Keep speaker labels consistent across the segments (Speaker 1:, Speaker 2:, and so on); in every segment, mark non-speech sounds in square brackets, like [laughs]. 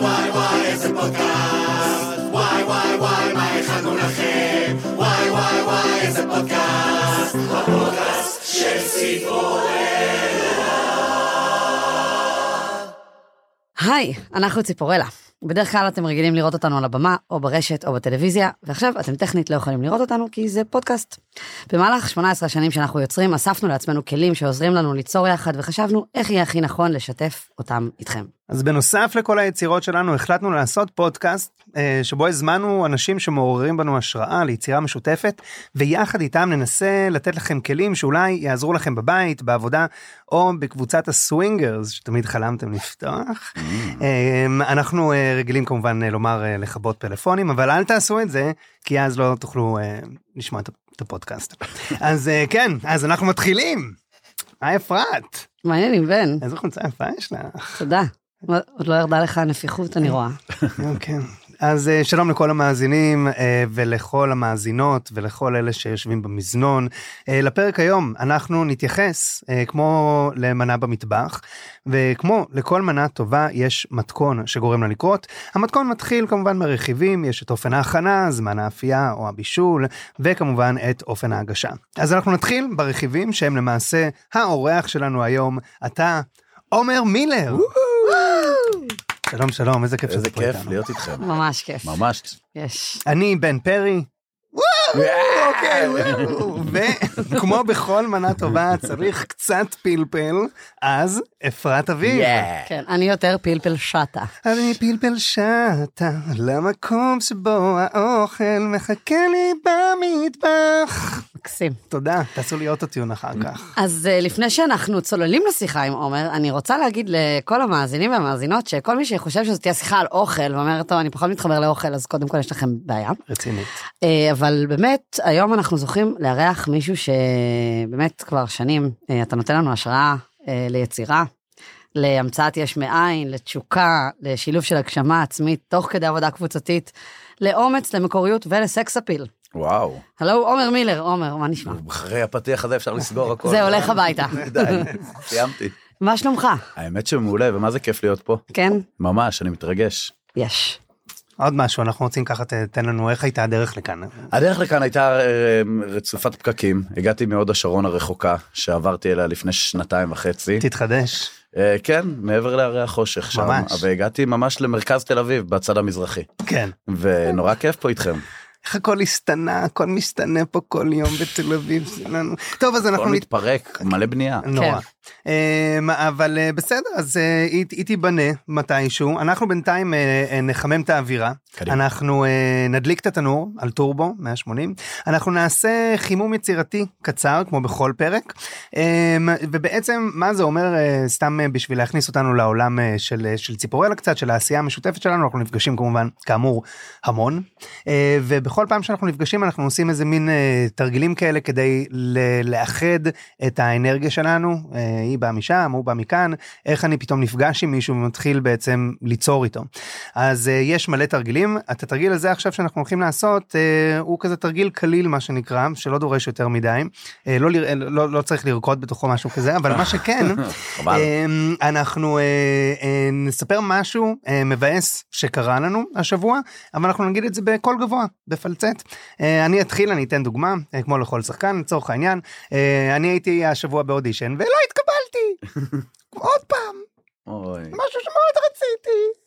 Speaker 1: וואי וואי איזה פודקאסט וואי וואי וואי מה הכנו לכם וואי וואי וואי איזה פודקאסט הפודקאסט של ציפורלה
Speaker 2: היי, אנחנו ציפורלה. בדרך כלל אתם רגילים לראות אותנו על הבמה, או ברשת, או בטלוויזיה, ועכשיו אתם טכנית לא יכולים לראות אותנו כי זה פודקאסט. במהלך 18 השנים שאנחנו יוצרים, אספנו לעצמנו כלים שעוזרים לנו ליצור יחד, וחשבנו איך יהיה הכי נכון לשתף אותם איתכם.
Speaker 3: אז בנוסף לכל היצירות שלנו החלטנו לעשות פודקאסט אה, שבו הזמנו אנשים שמעוררים בנו השראה ליצירה משותפת ויחד איתם ננסה לתת לכם כלים שאולי יעזרו לכם בבית בעבודה או בקבוצת הסווינגרס שתמיד חלמתם לפתוח. אה, אנחנו אה, רגילים כמובן אה, לומר לכבות פלאפונים אבל אל תעשו את זה כי אז לא תוכלו לשמוע את הפודקאסט. [laughs] אז כן אז אנחנו מתחילים. היי אפרת
Speaker 2: מעניין עם בן,
Speaker 3: איזה חולצה יפה יש לך.
Speaker 2: תודה. עוד לא ירדה לך הנפיחות, אני רואה.
Speaker 3: כן. אז אה, שלום לכל המאזינים אה, ולכל המאזינות ולכל אלה שיושבים במזנון. אה, לפרק היום אנחנו נתייחס כמו למנה במטבח וכמו לכל מנה טובה יש מתכון שגורם לה לקרות. המתכון מתחיל כמובן מרכיבים יש את אופן ההכנה זמן האפייה או הבישול וכמובן את אופן ההגשה. אז אנחנו נתחיל ברכיבים שהם למעשה האורח שלנו היום אתה עומר מילר. שלום שלום איזה כיף
Speaker 4: איזה כיף. להיות איתכם.
Speaker 2: ממש כיף.
Speaker 4: ממש.
Speaker 2: יש.
Speaker 3: אני בן פרי. אוקיי, וכמו בכל מנה טובה צריך קצת פלפל אז אפרת אביב.
Speaker 2: כן, אני יותר פלפל שטה.
Speaker 3: אני פלפל שטה למקום שבו האוכל מחכה לי במטבח.
Speaker 2: מקסים.
Speaker 3: תודה תעשו לי אוטוטיון אחר כך.
Speaker 2: אז אה, לפני שאנחנו צוללים לשיחה עם עומר, אני רוצה להגיד לכל המאזינים והמאזינות שכל מי שחושב שזו תהיה שיחה על אוכל ואומר, טוב, אני פחות מתחבר לאוכל, אז קודם כל יש לכם בעיה.
Speaker 3: רצינית.
Speaker 2: אה, אבל באמת, היום אנחנו זוכים לארח מישהו שבאמת כבר שנים, אה, אתה נותן לנו השראה אה, ליצירה, להמצאת יש מאין, לתשוקה, לשילוב של הגשמה עצמית תוך כדי עבודה קבוצתית, לאומץ, למקוריות ולסקס אפיל.
Speaker 4: וואו.
Speaker 2: הלו, עומר מילר, עומר, מה נשמע?
Speaker 4: אחרי הפתיח הזה אפשר לסגור [laughs] הכל.
Speaker 2: זה הולך הביתה. [laughs]
Speaker 4: די, סיימתי.
Speaker 2: מה שלומך?
Speaker 4: האמת שמעולה ומה זה כיף להיות פה.
Speaker 2: כן?
Speaker 4: ממש אני מתרגש.
Speaker 2: יש.
Speaker 3: עוד משהו אנחנו רוצים ככה ת- תן לנו איך הייתה הדרך לכאן.
Speaker 4: הדרך לכאן הייתה אה, רצופת פקקים הגעתי מהוד השרון הרחוקה שעברתי אליה לפני שנתיים וחצי.
Speaker 3: תתחדש.
Speaker 4: אה, כן מעבר להרי החושך שם
Speaker 3: ממש.
Speaker 4: והגעתי ממש למרכז תל אביב בצד המזרחי
Speaker 3: כן.
Speaker 4: ונורא כיף פה איתכם.
Speaker 3: איך הכל השתנה הכל משתנה פה כל יום בתל אביב שלנו. טוב אז אנחנו
Speaker 4: הכל. מתפרק מלא בנייה.
Speaker 3: נורא. אמ, אבל אה, בסדר אז אה, היא היא תיבנה מתישהו. אנחנו בינתיים אה, נחמם את האווירה.
Speaker 4: קדימה.
Speaker 3: אנחנו נדליק את התנור על טורבו 180 אנחנו נעשה חימום יצירתי קצר כמו בכל פרק. אמ, ובעצם מה זה אומר סתם בשביל להכניס אותנו לעולם של של ציפורלה קצת של העשייה המשותפת שלנו אנחנו נפגשים כמובן כאמור המון. ובכל פעם שאנחנו נפגשים אנחנו עושים איזה מין תרגילים כאלה כדי לאחד את האנרגיה שלנו היא באה משם הוא בא מכאן איך אני פתאום נפגש עם מישהו ומתחיל בעצם ליצור איתו. אז אה, יש מלא תרגילים את התרגיל הזה עכשיו שאנחנו הולכים לעשות אה, הוא כזה תרגיל קליל מה שנקרא שלא דורש יותר מדי אה, לא, לר- לא, לא צריך לרקוד בתוכו משהו כזה אבל מה שכן. [laughs] אמ, אנחנו אה, אה, נספר משהו אה, מבאס שקרה לנו השבוע אבל אנחנו נגיד את זה בקול גבוה בפלצט. אה, אני אתחיל אני אתן דוגמה אה, כמו לכל שחקן לצורך העניין אה, אני הייתי השבוע באודישן ולא התקבלתי עוד פעם
Speaker 4: אוי.
Speaker 3: משהו שמאוד רציתי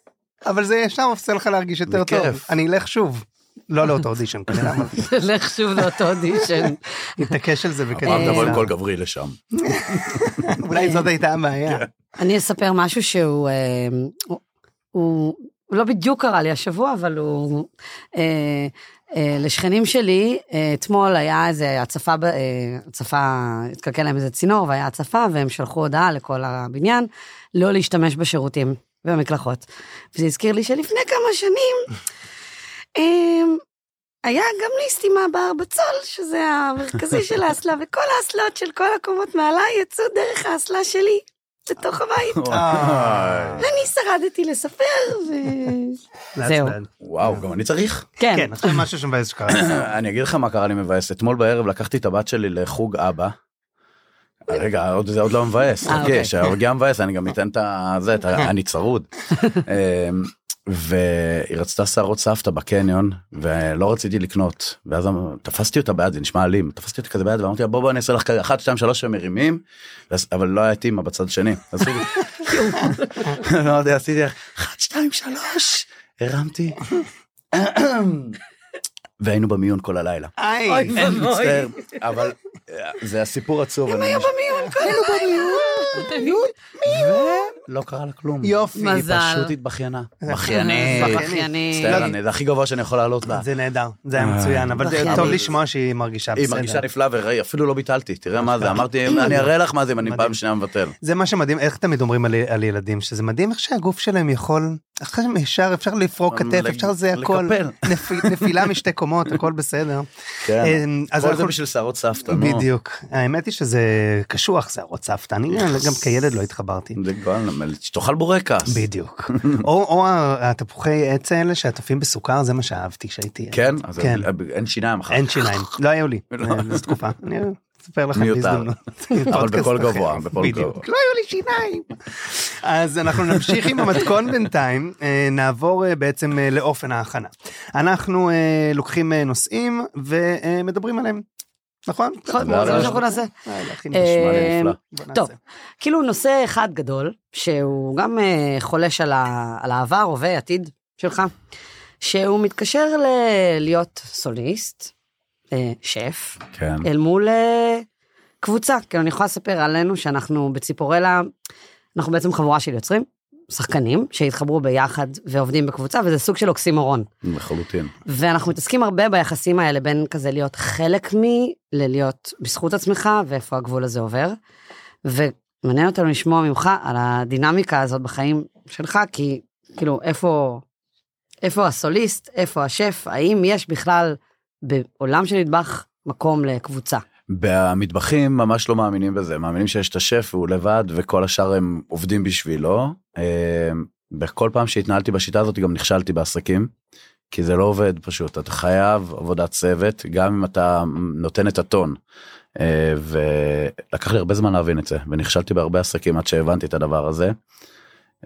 Speaker 3: אבל זה ישר עושה לך להרגיש יותר טוב. אני אלך שוב. לא לאותו אודישן כנראה [laughs] אבל
Speaker 2: לך שוב לאותו אודישן. [laughs]
Speaker 3: נתעקש על זה
Speaker 4: אמרת
Speaker 3: וכנראה
Speaker 4: תבוא עם קול גברי לשם. [laughs]
Speaker 3: אולי זאת הייתה הבעיה.
Speaker 2: אני אספר משהו שהוא אה, הוא- לא בדיוק קרה לי השבוע, אבל הוא... אה, לשכנים שלי, אה, אתמול היה איזה הצפה, אה, הצפה, התקלקל להם איזה צינור והיה הצפה, והם שלחו הודעה לכל הבניין לא להשתמש בשירותים ובמקלחות. וזה הזכיר לי שלפני כמה שנים, אה, היה גם לי סתימה בהר בצול, שזה המרכזי של האסלה, וכל האסלות של כל הקומות מעליי יצאו דרך האסלה שלי לתוך הבית. ואני שרדתי לספר, ו...
Speaker 3: לאט
Speaker 2: זהו.
Speaker 3: לאט.
Speaker 4: וואו גם אני צריך.
Speaker 2: כן,
Speaker 3: כן משהו שמבאס שקרה. [coughs]
Speaker 4: אני אגיד לך מה קרה לי מבאס אתמול בערב לקחתי את הבת שלי לחוג אבא. רגע עוד זה עוד לא מבאס
Speaker 2: אה,
Speaker 4: חכה
Speaker 2: אוקיי.
Speaker 4: שהרגיע מבאס אני גם אתן את זה אני [laughs] צרוד. אמ, והיא רצתה שערות סבתא בקניון ולא רציתי לקנות. ואז אמר- תפסתי אותה ביד זה נשמע אלים תפסתי אותה כזה ביד ואמרתי לה בוא בוא אני אעשה לך כזה אחת שתיים שלוש שמרימים. אבל לא היה אימא בצד שני. [laughs] עשיתי- [laughs] עשיתי אחת שתיים שלוש. הרמתי [clears throat] [laughs] והיינו במיון כל הלילה.
Speaker 3: היי,
Speaker 2: אוי ואבוי.
Speaker 4: מצטער, אבל אה, זה הסיפור עצוב. הם היו
Speaker 2: במיון כל
Speaker 4: ולא קרה לה כלום.
Speaker 3: יופי.
Speaker 2: מזל.
Speaker 4: היא פשוט התבכיינה.
Speaker 2: הלילה.
Speaker 4: בכיינית.
Speaker 2: בכיינית.
Speaker 4: מצטער, אני- זה הכי גבוה שאני יכול לעלות בה.
Speaker 3: זה נהדר, זה היה מצוין, אבל זה. טוב לשמוע שהיא מרגישה
Speaker 4: היא
Speaker 3: בסדר.
Speaker 4: מרגישה נפלאה ואפילו לא ביטלתי תראה מה זה אמרתי אני אראה לך מה זה אם אני פעם שנייה מבטל.
Speaker 3: זה מה שמדהים, איך תמיד אומרים על, ילדים, שזה מדהים איך שהגוף שלהם יכול, אחרי שהם ישר אפשר לפרוק כתף,
Speaker 4: לג-
Speaker 3: אפשר זה הכל, נפילה משתי [laughs] קומות, הכל בסדר.
Speaker 4: כן.
Speaker 3: אמ, אז
Speaker 4: כל זה בשביל שערות סבתא. נו.
Speaker 3: בדיוק, האמת היא שזה קשוח שערות סבתא, אני גם כילד לא התחברתי.
Speaker 4: זה גועל, שתאכל בורקס.
Speaker 3: בדיוק. או, התפוחי עץ האלה שעטופים בסוכר, זה מה שאהבתי שהייתי. ילד.
Speaker 4: כן? אז
Speaker 3: כן.
Speaker 4: אין שיניים אחר
Speaker 3: אין
Speaker 4: כך.
Speaker 3: שיניים, לא היו לי, [laughs]
Speaker 4: לא.
Speaker 3: זו תקופה. אני אספר לכם. בהזדמנות.
Speaker 4: אבל בקול. גבוה, בקול
Speaker 3: בדיוק.
Speaker 4: גבוה.
Speaker 3: לא היו לי שיניים. אז אנחנו נמשיך עם המתכון בינתיים, אה, נעבור אה, בעצם אה, לאופן ההכנה. אנחנו לוקחים נושאים ומדברים עליהם, נכון?
Speaker 2: נכון,
Speaker 4: זה
Speaker 2: זה מה. שאנחנו נעשה. טוב, כאילו נושא אחד גדול, שהוא גם חולש על, העבר, הווה, עתיד שלך, שהוא מתקשר להיות סוליסט, שף,
Speaker 4: כן.
Speaker 2: אל מול קבוצה. כאילו, אני יכולה לספר עלינו שאנחנו בציפורלה, אנחנו בעצם חבורה של יוצרים, שחקנים, שהתחברו ביחד ועובדים בקבוצה, וזה סוג של אוקסימורון.
Speaker 4: לחלוטין.
Speaker 2: ואנחנו מתעסקים הרבה ביחסים האלה בין כזה להיות חלק מ... ללהיות בזכות עצמך, ואיפה הגבול הזה עובר. ומעניין אותנו לשמוע ממך על הדינמיקה הזאת בחיים שלך, כי כאילו, איפה, איפה הסוליסט, איפה השף, האם יש בכלל בעולם של נדבך מקום לקבוצה?
Speaker 4: במטבחים ממש לא מאמינים בזה, מאמינים שיש את השף והוא לבד וכל השאר הם עובדים בשבילו. בכל פעם שהתנהלתי בשיטה הזאת גם נכשלתי בעסקים, כי זה לא עובד פשוט, אתה חייב עבודת צוות, גם אם אתה נותן את הטון. אה, ולקח לי הרבה זמן להבין את זה, ונכשלתי בהרבה עסקים עד שהבנתי את הדבר הזה.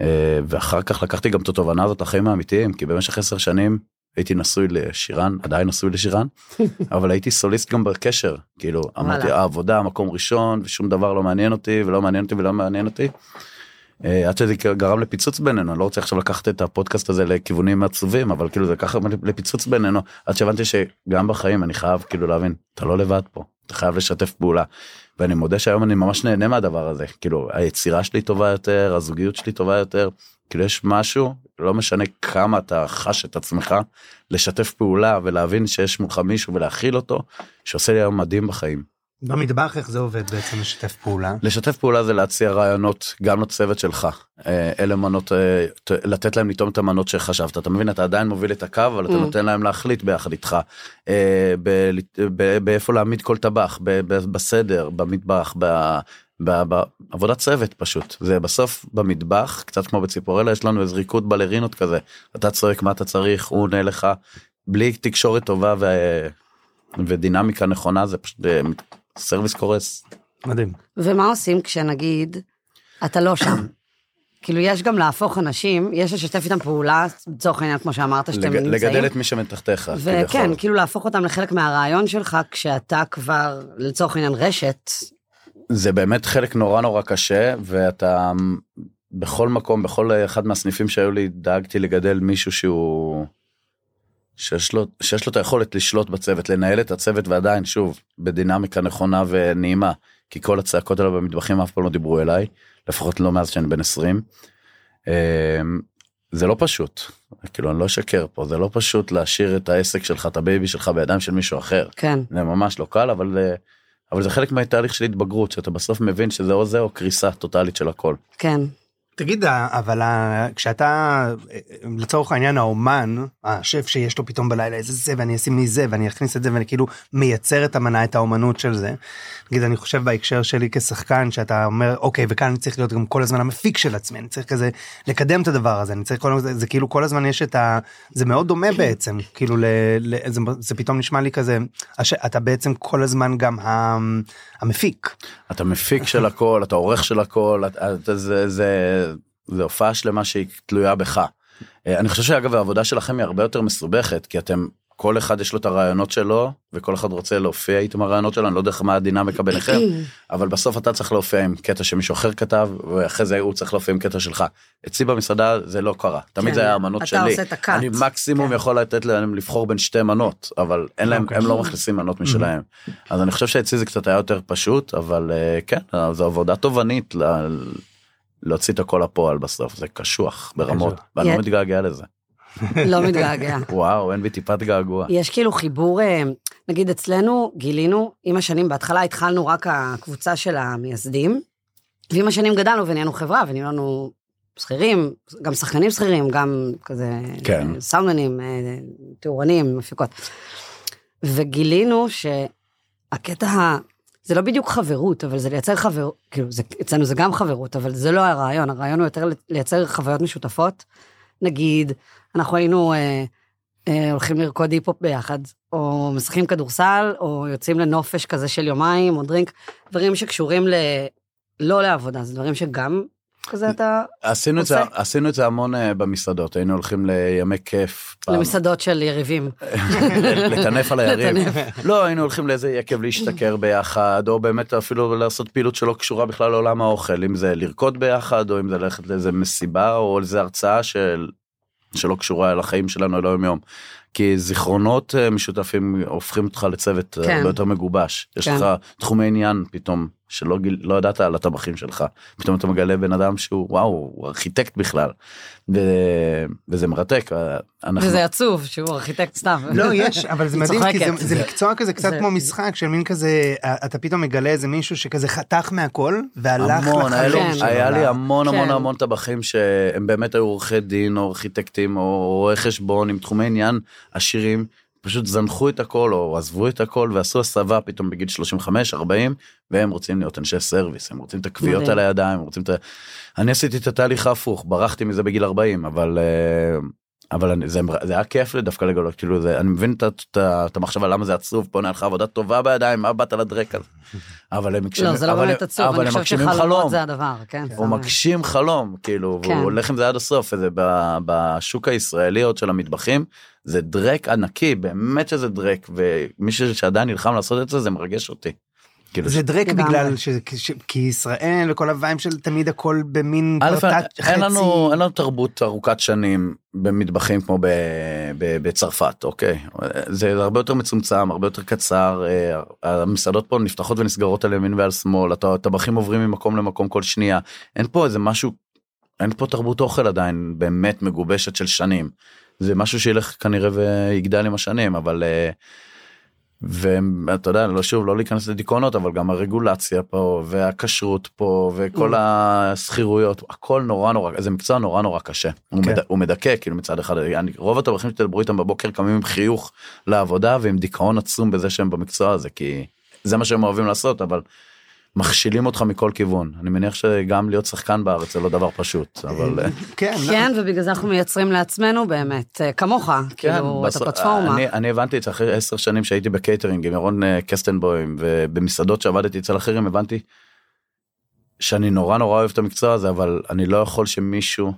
Speaker 4: אה, ואחר כך לקחתי גם את התובנה הזאת לחיים האמיתיים, כי במשך עשר שנים הייתי נשוי לשירן, עדיין נשוי לשירן, [laughs] אבל הייתי סוליסט גם בקשר, כאילו אמרתי. העבודה מקום ראשון ושום דבר לא מעניין אותי ולא מעניין אותי ולא מעניין אותי. אה, עד שזה גרם לפיצוץ בינינו, אני לא רוצה עכשיו לקחת את הפודקאסט הזה לכיוונים עצובים, אבל כאילו זה ככה לפיצוץ בינינו, עד שהבנתי שגם בחיים אני חייב כאילו להבין, אתה לא לבד פה, אתה חייב לשתף פעולה. ואני מודה שהיום אני ממש נהנה מהדבר הזה, כאילו היצירה שלי טובה יותר, הזוגיות שלי טובה יותר, כאילו יש משהו, לא משנה כמה אתה חש את עצמך, לשתף פעולה ולהבין שיש מולך מישהו ולהכיל אותו, שעושה לי היום מדהים בחיים.
Speaker 3: במטבח איך זה עובד בעצם לשתף פעולה?
Speaker 4: לשתף פעולה זה להציע רעיונות גם לצוות שלך, אה, אלה מנות, אה, לתת להם לטעום את המנות שחשבת, אתה מבין, אתה עדיין מוביל את הקו, אבל אתה
Speaker 2: Mm.
Speaker 4: נותן להם להחליט ביחד איתך, אה, ב- ב- באיפה להעמיד כל טבח, ב- ב- בסדר, במטבח, ב- ב- בעבודת צוות פשוט, זה בסוף במטבח, קצת כמו בציפורלה, יש לנו איזה ריקוד בלרינות כזה, אתה צועק מה אתה צריך, הוא עונה לך, בלי תקשורת טובה ו... ודינמיקה נכונה זה פשוט אה, סרוויס קורס.
Speaker 3: מדהים.
Speaker 2: ומה עושים כשנגיד אתה לא שם? [coughs] כאילו יש גם להפוך אנשים, יש לשתף איתם פעולה, לצורך העניין כמו שאמרת שאתם
Speaker 4: לג-
Speaker 2: נמצאים.
Speaker 4: לגדל את מי שמתחתיך.
Speaker 2: וכן. כאילו להפוך אותם לחלק מהרעיון שלך כשאתה כבר לצורך העניין רשת.
Speaker 4: זה באמת חלק נורא נורא קשה ואתה בכל מקום בכל אחד מהסניפים שהיו לי דאגתי לגדל מישהו שהוא שיש לו שיש לו את היכולת לשלוט בצוות לנהל את הצוות ועדיין שוב בדינמיקה נכונה ונעימה כי כל הצעקות האלה במטבחים אף פעם לא דיברו אליי לפחות לא מאז שאני בן 20. אמ, זה לא פשוט כאילו אני לא אשקר פה זה לא פשוט להשאיר את העסק שלך את ה baby שלך בידיים של מישהו אחר
Speaker 2: כן.
Speaker 4: זה ממש לא קל אבל זה אבל זה חלק מהתהליך של התבגרות שאתה בסוף מבין שזה או זה או קריסה טוטאלית של הכל.
Speaker 2: כן.
Speaker 3: תגיד, אבל ה- כשאתה, לצורך העניין האומן, השף שיש לו פתאום בלילה איזה זה, ואני אשים מזה, ואני אכניס את זה, ואני כאילו מייצר את המנה, את האומנות של זה. נגיד, אני חושב בהקשר שלי כשחקן, שאתה אומר, אוקיי, וכאן אני צריך להיות גם כל הזמן המפיק של עצמי, אני צריך כזה לקדם את הדבר הזה, אני צריך כל הזמן, זה כאילו כל הזמן יש את ה... זה מאוד דומה בעצם, כאילו, ל, ל, זה, זה פתאום נשמע לי כזה, הש, אתה בעצם כל הזמן גם ה, המפיק.
Speaker 4: אתה מפיק של הכל אתה עורך של הכל אתה, זה זה זה הופעה שלמה שהיא תלויה בך. אה, אני חושב שאגב העבודה שלכם היא הרבה יותר מסובכת כי אתם כל אחד יש לו את הרעיונות שלו וכל אחד רוצה להופיע איתם הרעיונות שלו אני לא יודע מה הדינמיקה ביניכם אבל בסוף אתה צריך להופיע עם קטע שמישהו אחר כתב ואחרי זה הוא צריך להופיע עם קטע שלך. אצלי במסעדה זה לא קרה תמיד
Speaker 2: כן,
Speaker 4: זה היה המנות
Speaker 2: אתה
Speaker 4: שלי.
Speaker 2: עושה את הקאט.
Speaker 4: אני מקסימום
Speaker 2: כן.
Speaker 4: יכול לתת להם לבחור בין שתי מנות אבל אין להם
Speaker 3: אוקיי.
Speaker 4: הם לא מכניסים מנות משלהם אז אני חושב שאצלי זה קצת היה יותר פשוט אבל אה, כן זו עבודה תובענית ל- להוציא את הכל לפועל בסוף זה קשוח ברמות
Speaker 3: קשוח.
Speaker 4: ואני לא. מתגעגע לזה. [laughs]
Speaker 2: לא מתגעגע.
Speaker 4: וואו אין בי טיפת געגוע.
Speaker 2: יש כאילו חיבור, אה, נגיד אצלנו גילינו, עם השנים, בהתחלה התחלנו רק הקבוצה של המייסדים, ועם השנים גדלנו ונהיינו חברה ונהיינו שכירים, גם שחקנים שכירים, גם כזה
Speaker 4: כן.
Speaker 2: אה, סאונדמנים, אה, תאורנים, מפיקות. וגילינו שהקטע, זה לא בדיוק חברות, אבל זה לייצר חברות, כאילו, זה, אצלנו זה גם חברות, אבל זה לא הרעיון, הרעיון הוא יותר לייצר חוויות משותפות. נגיד, אנחנו היינו אה, אה, הולכים לרקוד היפ-הופ ביחד, או משחקים כדורסל, או יוצאים לנופש כזה של יומיים, או דרינק, דברים שקשורים ל... לא לעבודה, זה דברים שגם כזה אתה...
Speaker 4: עשינו את זה
Speaker 2: עושה.
Speaker 4: עשינו את זה המון אה, במסעדות היינו הולכים לימי כיף. פעם.
Speaker 2: למסעדות של יריבים. [laughs]
Speaker 4: לטנף על היריב. לא היינו הולכים לאיזה יקב להשתכר ביחד או באמת אפילו לעשות פעילות שלא קשורה בכלל לעולם האוכל אם זה לרקוד ביחד או אם זה ללכת לאיזה מסיבה או איזה הרצאה של שלא קשורה לחיים שלנו ליום יום. כי זיכרונות אה, משותפים הופכים אותך לצוות אה,
Speaker 2: כן.
Speaker 4: הרבה יותר מגובש יש
Speaker 2: כן.
Speaker 4: לך תחומי עניין פתאום שלא גיל- לא ידעת על הטבחים שלך פתאום אתה מגלה בן אדם שהוא וואו הוא ארכיטקט בכלל ו... וזה מרתק. אה, אנחנו...
Speaker 2: וזה עצוב שהוא ארכיטקט סתם.
Speaker 3: לא יש אבל זה [laughs] מדהים כי זה. זה מקצוע כזה קצת
Speaker 2: זה-
Speaker 3: כמו משחק של מין כזה אתה פתאום מגלה איזה מישהו שכזה חתך מהכל והלך
Speaker 4: המון, לי,
Speaker 2: כן.
Speaker 3: שלו.
Speaker 4: היה לי המון המון
Speaker 2: כן.
Speaker 4: המון טבחים שהם באמת היו עורכי דין או ארכיטקטים או רואי חשבון עם תחומי עניין עשירים פשוט זנחו את הכל או עזבו את הכל ועשו הסבה פתאום בגיל 35 40 והם רוצים להיות אנשי סרוויס הם רוצים את הכוויות. על הידיים הם רוצים את ה... אני עשיתי את התהליך ההפוך ברחתי מזה בגיל 40 אבל אה, אבל אני, זה, זה היה כיף לי דווקא לגלות כאילו זה אני מבין את, את, ה- את המחשבה למה זה עצוב פה נהיה לך עבודה טובה בידיים מה באת לדרק על זה. אבל הם מגשימים
Speaker 2: לא, זה לא
Speaker 4: אבל
Speaker 2: באמת עצוב,
Speaker 4: אבל
Speaker 2: אני
Speaker 4: מגשימים
Speaker 2: שחלומות
Speaker 4: חלום.
Speaker 2: זה הדבר, כן.
Speaker 4: הוא
Speaker 2: זה-
Speaker 4: מגשים חלום כאילו
Speaker 2: כן.
Speaker 4: והוא הולך עם זה עד הסוף וזה ב- בשוק הישראלי עוד של המטבחים זה דרק ענקי באמת שזה דרק ומישהו שעדיין נלחם לעשות את זה זה מרגש אותי. כאילו
Speaker 3: זה דרק. בגלל ש... ש... כי ישראל וכל הוויים של תמיד הכל במין פרטת
Speaker 4: אין לנו אין לנו תרבות ארוכת שנים במטבחים כמו ב, ב, בצרפת אוקיי זה הרבה יותר מצומצם הרבה יותר קצר אה, המסעדות פה נפתחות ונסגרות על ימין ועל שמאל הט- הטבחים עוברים ממקום למקום כל שנייה אין פה איזה משהו אין פה תרבות אוכל עדיין באמת מגובשת של שנים זה משהו שילך כנראה ויגדל עם השנים אבל. אה, ואתה יודע לא שוב לא להיכנס לדיכאונות אבל גם הרגולציה פה והכשרות פה וכל השכירויות הכל נורא נורא זה מקצוע נורא נורא קשה הוא,
Speaker 3: כן.
Speaker 4: מד, הוא מדכא כאילו מצד אחד אני, רוב הטבחים שתדברו איתם בבוקר קמים עם חיוך לעבודה ועם דיכאון עצום בזה שהם במקצוע הזה כי זה מה שהם אוהבים לעשות אבל מכשילים אותך מכל כיוון אני מניח שגם להיות שחקן בארץ זה לא דבר פשוט אבל אה,
Speaker 3: כן, לא.
Speaker 2: כן, ובגלל זה אנחנו מייצרים לעצמנו באמת, אה, כמוך, כאילו, את הפלטפורמה.
Speaker 4: אני, אני הבנתי את זה אחרי עשר שנים שהייתי בקייטרינג עם ירון אה, קסטנבוים ובמסעדות שעבדתי אצל אחרים הבנתי שאני נורא נורא אוהב את המקצוע הזה אבל אני לא יכול שמישהו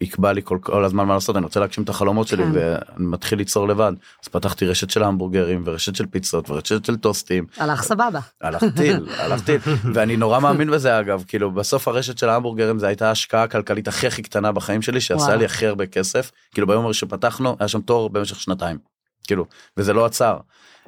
Speaker 4: יקבע לי כל, כל הזמן מה לעשות אני רוצה להגשים את החלומות שלי
Speaker 2: כן.
Speaker 4: ואני מתחיל ליצור לבד אז פתחתי רשת של המבורגרים ורשת של פיצות ורשת של טוסטים
Speaker 2: הלך סבבה.
Speaker 4: הלך טיל, הלך טיל, ואני נורא מאמין בזה אגב, כאילו בסוף הרשת של ההמבורגרים זה הייתה ההשקעה הכלכלית הכי הכי קטנה בחיים שלי שעשה. לי הכי הרבה כסף, כאילו ביום הראשון שפתחנו היה שם תור במשך שנתיים, כאילו, וזה לא עצר.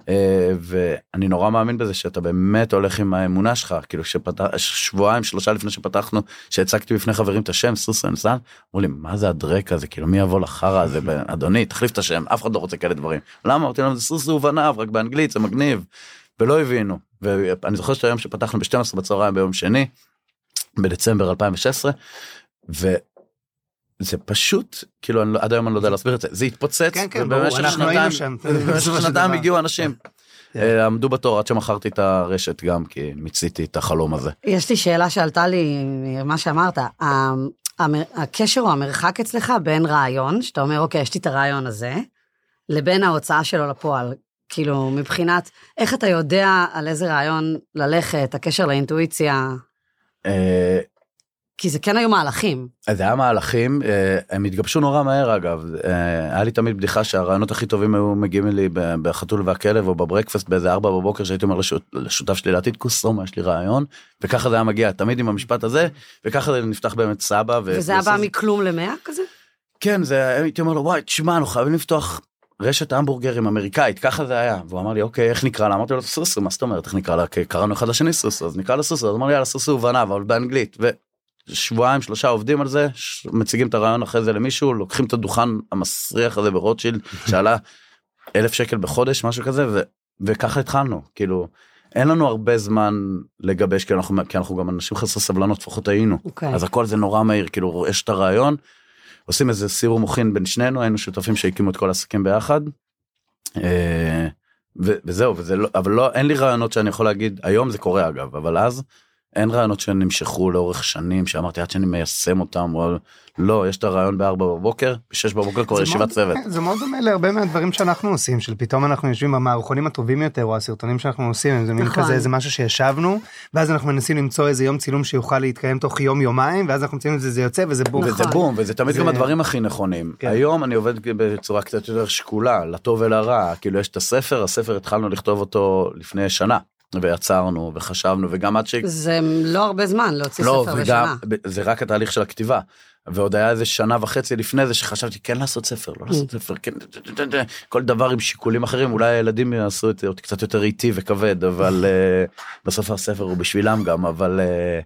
Speaker 4: אה, ואני נורא מאמין בזה שאתה באמת הולך עם האמונה שלך, כאילו שפתח, שבועיים שלושה לפני שפתחנו, שהצגתי בפני חברים את השם סוסו אנסן, אמרו לי מה זה הדרק הזה, כאילו מי יבוא לחרא הזה, אדוני תחליף את השם, אף אחד לא רוצה כאלה דברים. למה? אמרתי להם זה סוסו ובניו, רק באנגלית זה מגניב. ולא הבינו ואני זוכר שהיום שפתחנו ב-12 בצהריים ביום שני בדצמבר 2016 וזה פשוט כאילו אני, לא- עד היום אני לא יודע להסביר את זה זה התפוצץ
Speaker 3: כן, כן,
Speaker 4: ובמשך
Speaker 3: היינו
Speaker 4: שנתיים. במשך שנתיים. הגיעו אנשים
Speaker 3: כן.
Speaker 4: אה, עמדו בתור עד שמכרתי את הרשת גם כי מיציתי את החלום הזה.
Speaker 2: יש לי שאלה שעלתה לי ממה שאמרת. הקשר או המרחק אצלך בין רעיון, שאתה אומר, אוקיי, יש לי את הרעיון הזה, לבין ההוצאה שלו לפועל. כאילו, מבחינת, איך אתה יודע על איזה רעיון ללכת, הקשר לאינטואיציה? כי זה כן היו מהלכים.
Speaker 4: זה היה מהלכים, אה, הם התגבשו נורא מהר אגב, אה, היה לי תמיד בדיחה שהרעיונות הכי טובים היו מגיעים לי בחתול והכלב או בברקפסט באיזה ארבע בבוקר שהייתי אומר לשות- לשותף שלי לעתיד כוס רומא יש לי רעיון. וככה זה היה מגיע תמיד עם המשפט הזה וככה זה נפתח באמת סבא. ו-
Speaker 2: וזה היה בא מכלום למאה כזה?
Speaker 4: כן זה הייתי אומר לו וואי תשמע אנחנו חייבים לפתוח רשת המבורגרים אמריקאית. ככה זה היה. והוא אמר לי אוקיי איך נקרא? לה אמרתי לו סוסו. מה זאת אומרת איך נקרא לה? קראנו אחד לשני סוסו אז נקרא לה סוסו. אז אמר לי יאללה סוסו ובניו אבל באנגלית ושבועיים שלושה עובדים על זה מציגים את הרעיון אחרי זה למישהו לוקחים את הדוכן המסריח הזה ברוטשילד [laughs] שעלה אלף שקל בחודש משהו כזה ו- וככה התחלנו כאילו. אין לנו הרבה זמן לגבש כי אנחנו כי אנחנו גם אנשים חסרי סבלנות לפחות היינו
Speaker 2: אוקיי.
Speaker 4: אז הכל זה נורא מהיר כאילו יש את הרעיון עושים איזה סיור מוחין בין שנינו היינו שותפים שהקימו את כל העסקים ביחד. אה, ו- וזהו וזה לא אבל לא אין לי רעיונות שאני יכול להגיד היום זה קורה אגב אבל אז אין רעיונות שנמשכו לאורך שנים שאמרתי עד שאני מיישם אותם או לא יש את הרעיון בארבע בבוקר בשש בבוקר כבר ישיבת צוות.
Speaker 3: זה מאוד דומה להרבה מהדברים שאנחנו עושים של פתאום אנחנו יושבים במערכונים הטובים יותר או הסרטונים שאנחנו עושים זה מין
Speaker 2: נכון.
Speaker 3: כזה איזה משהו שישבנו ואז אנחנו מנסים למצוא איזה יום צילום שיוכל להתקיים תוך יום יומיים ואז אנחנו מציינים את זה זה יוצא וזה בום.
Speaker 4: וזה
Speaker 2: נכון.
Speaker 4: בום וזה תמיד
Speaker 3: זה-
Speaker 4: גם הדברים הכי נכונים
Speaker 3: כן.
Speaker 4: היום אני עובד בצורה קצת יותר שקולה לטוב ולרע כאילו יש את הספר הספר התחלנו לכתוב אותו לפני שנה ויצרנו וחשבנו וגם עד ש...
Speaker 2: זה לא הרבה זמן להוציא
Speaker 4: לא,
Speaker 2: ספר
Speaker 4: וגם,
Speaker 2: בשנה.
Speaker 4: זה רק התהליך של הכתיבה. ועוד היה איזה שנה וחצי לפני זה שחשבתי כן לעשות ספר, לא לעשות ספר, כן, כל דבר עם שיקולים אחרים, אולי הילדים יעשו את זה עוד קצת יותר איטי וכבד, אבל אה, בסוף הספר הוא בשבילם גם, אבל אה,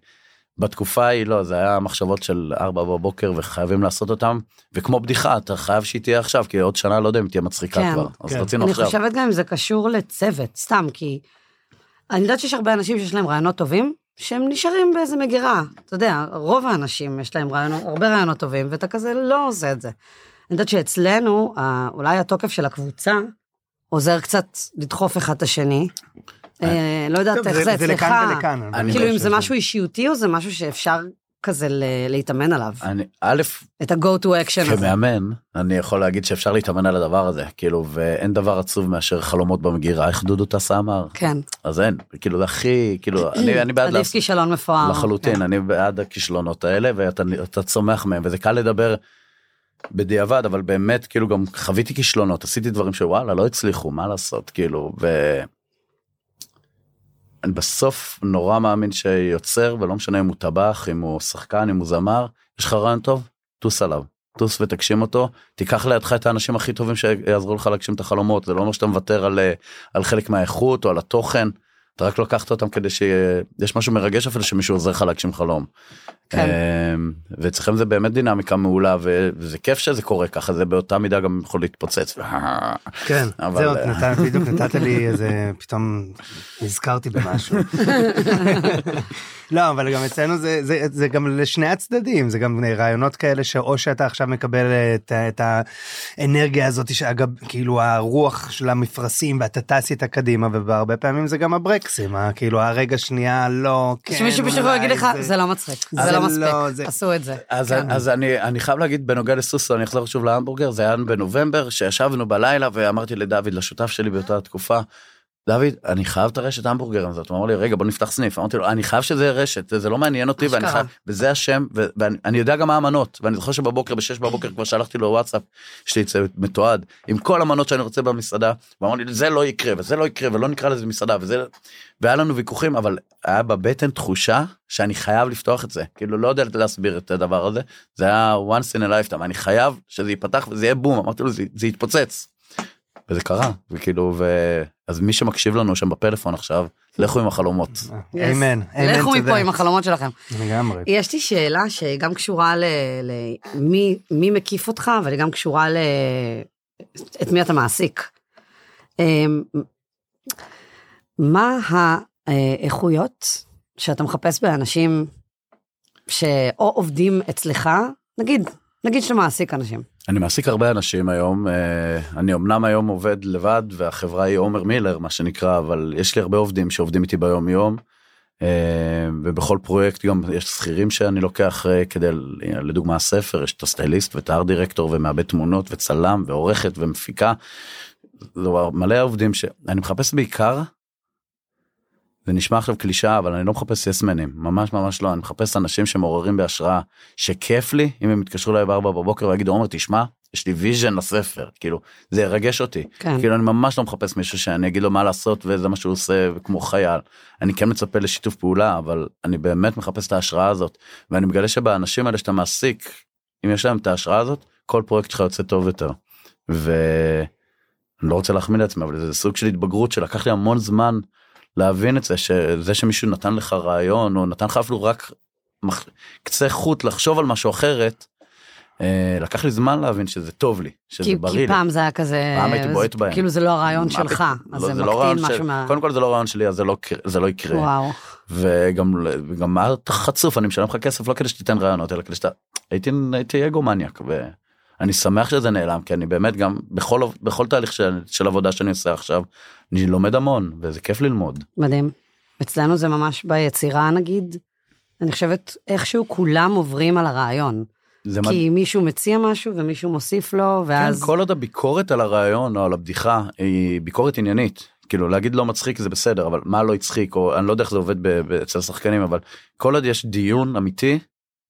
Speaker 4: בתקופה ההיא לא, זה היה מחשבות של ארבע בבוקר וחייבים לעשות אותם, וכמו בדיחה, אתה חייב שהיא תהיה עכשיו, כי עוד שנה לא יודע אם תהיה מצחיקה
Speaker 2: כן.
Speaker 4: כבר, אז
Speaker 3: כן.
Speaker 4: רצינו
Speaker 2: אני
Speaker 4: עכשיו.
Speaker 2: חושבת גם אם זה קשור לצוות, סתם, כי אני יודעת שיש הרבה אנשים שיש להם רעיונות טובים, שהם נשארים באיזה מגירה. אתה יודע, רוב האנשים יש להם רעיונות, הרבה רעיונות טובים, ואתה כזה לא עושה את זה. אני יודעת שאצלנו, אולי התוקף של הקבוצה עוזר קצת לדחוף אחד את השני. אה, לא יודעת איך
Speaker 3: זה-
Speaker 2: זה
Speaker 3: זה
Speaker 2: אצלך.
Speaker 3: לכאן ולכאן.
Speaker 2: כאילו אם זה משהו אישיותי או זה משהו שאפשר כזה להתאמן עליו.
Speaker 4: אני, א',
Speaker 2: את ה-go to action הזה.
Speaker 4: כמאמן אני יכול להגיד שאפשר להתאמן על הדבר הזה כאילו ואין דבר עצוב מאשר חלומות במגירה איך דודו טסה אמר
Speaker 2: כן.
Speaker 4: אז אין כאילו הכי כאילו אני אני בעד
Speaker 2: עדיף
Speaker 4: לעשות
Speaker 2: כישלון מפואר.
Speaker 4: לחלוטין
Speaker 2: כן.
Speaker 4: אני בעד הכישלונות האלה ואתה אתה צומח מהם וזה קל לדבר. בדיעבד אבל באמת כאילו גם חוויתי כישלונות עשיתי דברים שוואלה לא הצליחו מה לעשות כאילו ו... אני בסוף נורא מאמין שיוצר ולא משנה אם הוא טבח אם הוא שחקן אם הוא זמר יש לך רעיון טוב טוס עליו. טוס ותגשים אותו. תיקח לידך את האנשים הכי טובים שיעזרו לך להגשים את החלומות. זה לא אומר שאתה מוותר על, אה, על חלק מהאיכות או על התוכן אתה רק לקחת אותם כדי שיש משהו מרגש אפילו שמישהו עוזר לך להגשים חלום.
Speaker 2: כן.
Speaker 4: אמ, ואצלכם זה באמת דינמיקה מעולה וזה כיף שזה קורה ככה זה באותה מידה גם יכול להתפוצץ.
Speaker 3: כן, [laughs]
Speaker 4: אבל,
Speaker 3: זהו,
Speaker 4: אה,
Speaker 3: נתן- [laughs] בדיוק נתת לי איזה, פתאום נזכרתי במשהו. [laughs] לא, אבל גם אצלנו זה, זה, זה גם לשני הצדדים, זה גם רעיונות כאלה שאו שאתה עכשיו מקבל את, את האנרגיה הזאת, שאגב, כאילו הרוח של המפרשים ואתה טס איתה קדימה, והרבה פעמים זה גם הברקסים, ה- כאילו הרגע שנייה לא, כן,
Speaker 2: שמישהו פשוט יכול
Speaker 3: אולי
Speaker 2: להגיד לך, זה לא מצחיק, זה לא מספיק,
Speaker 3: זה-
Speaker 2: עשו את זה.
Speaker 4: אז,
Speaker 2: כן.
Speaker 4: אני חייב להגיד בנוגע לסוסו אני אחזור שוב להמבורגר זה היה בנובמבר שישבנו בלילה ואמרתי לדוד לשותף שלי באותה תקופה. דוד אני חייב את הרשת המבורגר הזאת הוא אמר לי רגע בוא נפתח סניף אמרתי לו אני חייב שזה רשת זה לא מעניין אותי ואני. חייב וזה השם ואני אני יודע גם מה המנות ואני זוכר שבבוקר בשש בבוקר כבר שלחתי לו וואטסאפ יש לי זה מתועד עם כל המנות שאני רוצה במסעדה ואמר לי זה לא יקרה וזה לא יקרה ולא נקרא לזה מסעדה וזה והיה לנו ויכוחים אבל היה בבטן תחושה שאני חייב לפתוח את זה כאילו לא יודע להסביר את הדבר הזה זה היה once in a lifetime אני חייב שזה ייפתח וזה יהיה בום אמרתי לו זה, זה יתפוצץ. וזה קרה וכאילו ו... אז מי שמקשיב לנו שם בפלאפון עכשיו לכו עם החלומות.
Speaker 3: אמן, אמן,
Speaker 2: לכו. מפה עם החלומות שלכם.
Speaker 3: לגמרי.
Speaker 2: יש לי שאלה שגם קשורה למי מי מקיף אותך, אבל היא גם קשורה ל... את מי אתה מעסיק. אמ, מה האיכויות שאתה מחפש באנשים שאו עובדים אצלך, נגיד, נגיד שאתה מעסיק אנשים.
Speaker 4: אני מעסיק הרבה אנשים היום אה, אני אמנם היום עובד לבד והחברה היא עומר מילר מה שנקרא אבל יש לי הרבה עובדים שעובדים איתי ביום יום. אה, ובכל פרויקט גם יש שכירים שאני לוקח אה, כדי לדוגמה הספר יש את הסטייליסט ואת הארט דירקטור ומעבד תמונות וצלם ועורכת ומפיקה. זה מלא עובדים שאני מחפש בעיקר. זה נשמע עכשיו קלישאה אבל אני לא מחפש יסמנים ממש ממש לא. אני מחפש אנשים שמעוררים בהשראה שכיף לי אם הם יתקשרו אליי בארבע בבוקר ויגידו עומר תשמע יש לי vision לספר. כאילו זה ירגש אותי.
Speaker 2: כן.
Speaker 4: כאילו אני ממש לא מחפש מישהו שאני אגיד לו מה לעשות וזה מה שהוא עושה כמו חייל. אני כן מצפה לשיתוף פעולה אבל אני באמת מחפש את ההשראה הזאת. ואני מגלה שבאנשים האלה שאתה מעסיק אם יש להם את ההשראה הזאת כל פרויקט שלך יוצא טוב יותר. ואני לא רוצה להחמיא לעצמי אבל זה סוג של התבגרות שלקח לי המון זמן להבין את זה שזה שמישהו נתן לך רעיון או נתן לך אפילו רק. קצה חוט לחשוב על משהו אחרת. אה, לקח לי זמן להבין שזה טוב לי שזה
Speaker 2: כי,
Speaker 4: בריא
Speaker 2: כי
Speaker 4: לי.
Speaker 2: פעם זה היה כזה,
Speaker 4: פעם הייתי בועט בהם.
Speaker 2: כאילו זה לא הרעיון שלך? אז
Speaker 4: לא,
Speaker 2: זה
Speaker 4: לא
Speaker 2: מקטין משהו מה...
Speaker 4: קודם כל זה לא רעיון שלי אז זה לא זה לא יקרה
Speaker 2: וואו,
Speaker 4: וגם גם מה אתה חצוף אני משלם לך כסף לא כדי שתיתן רעיונות אלא כדי שאתה הייתי הייתי אגו מניאק ואני שמח שזה נעלם כי אני באמת גם בכל בכל תהליך של, של עבודה שאני עושה עכשיו אני לומד המון וזה כיף ללמוד.
Speaker 2: מדהים. אצלנו זה ממש ביצירה נגיד, אני חושבת איכשהו כולם עוברים על הרעיון.
Speaker 4: זה
Speaker 2: כי מישהו מציע משהו ומישהו מוסיף לו, ואז...
Speaker 4: כן, כל עוד הביקורת על הרעיון או על הבדיחה היא ביקורת עניינית. כאילו להגיד לא מצחיק זה בסדר אבל מה לא הצחיק או אני לא יודע איך זה עובד אצל השחקנים אבל כל עוד יש דיון אמיתי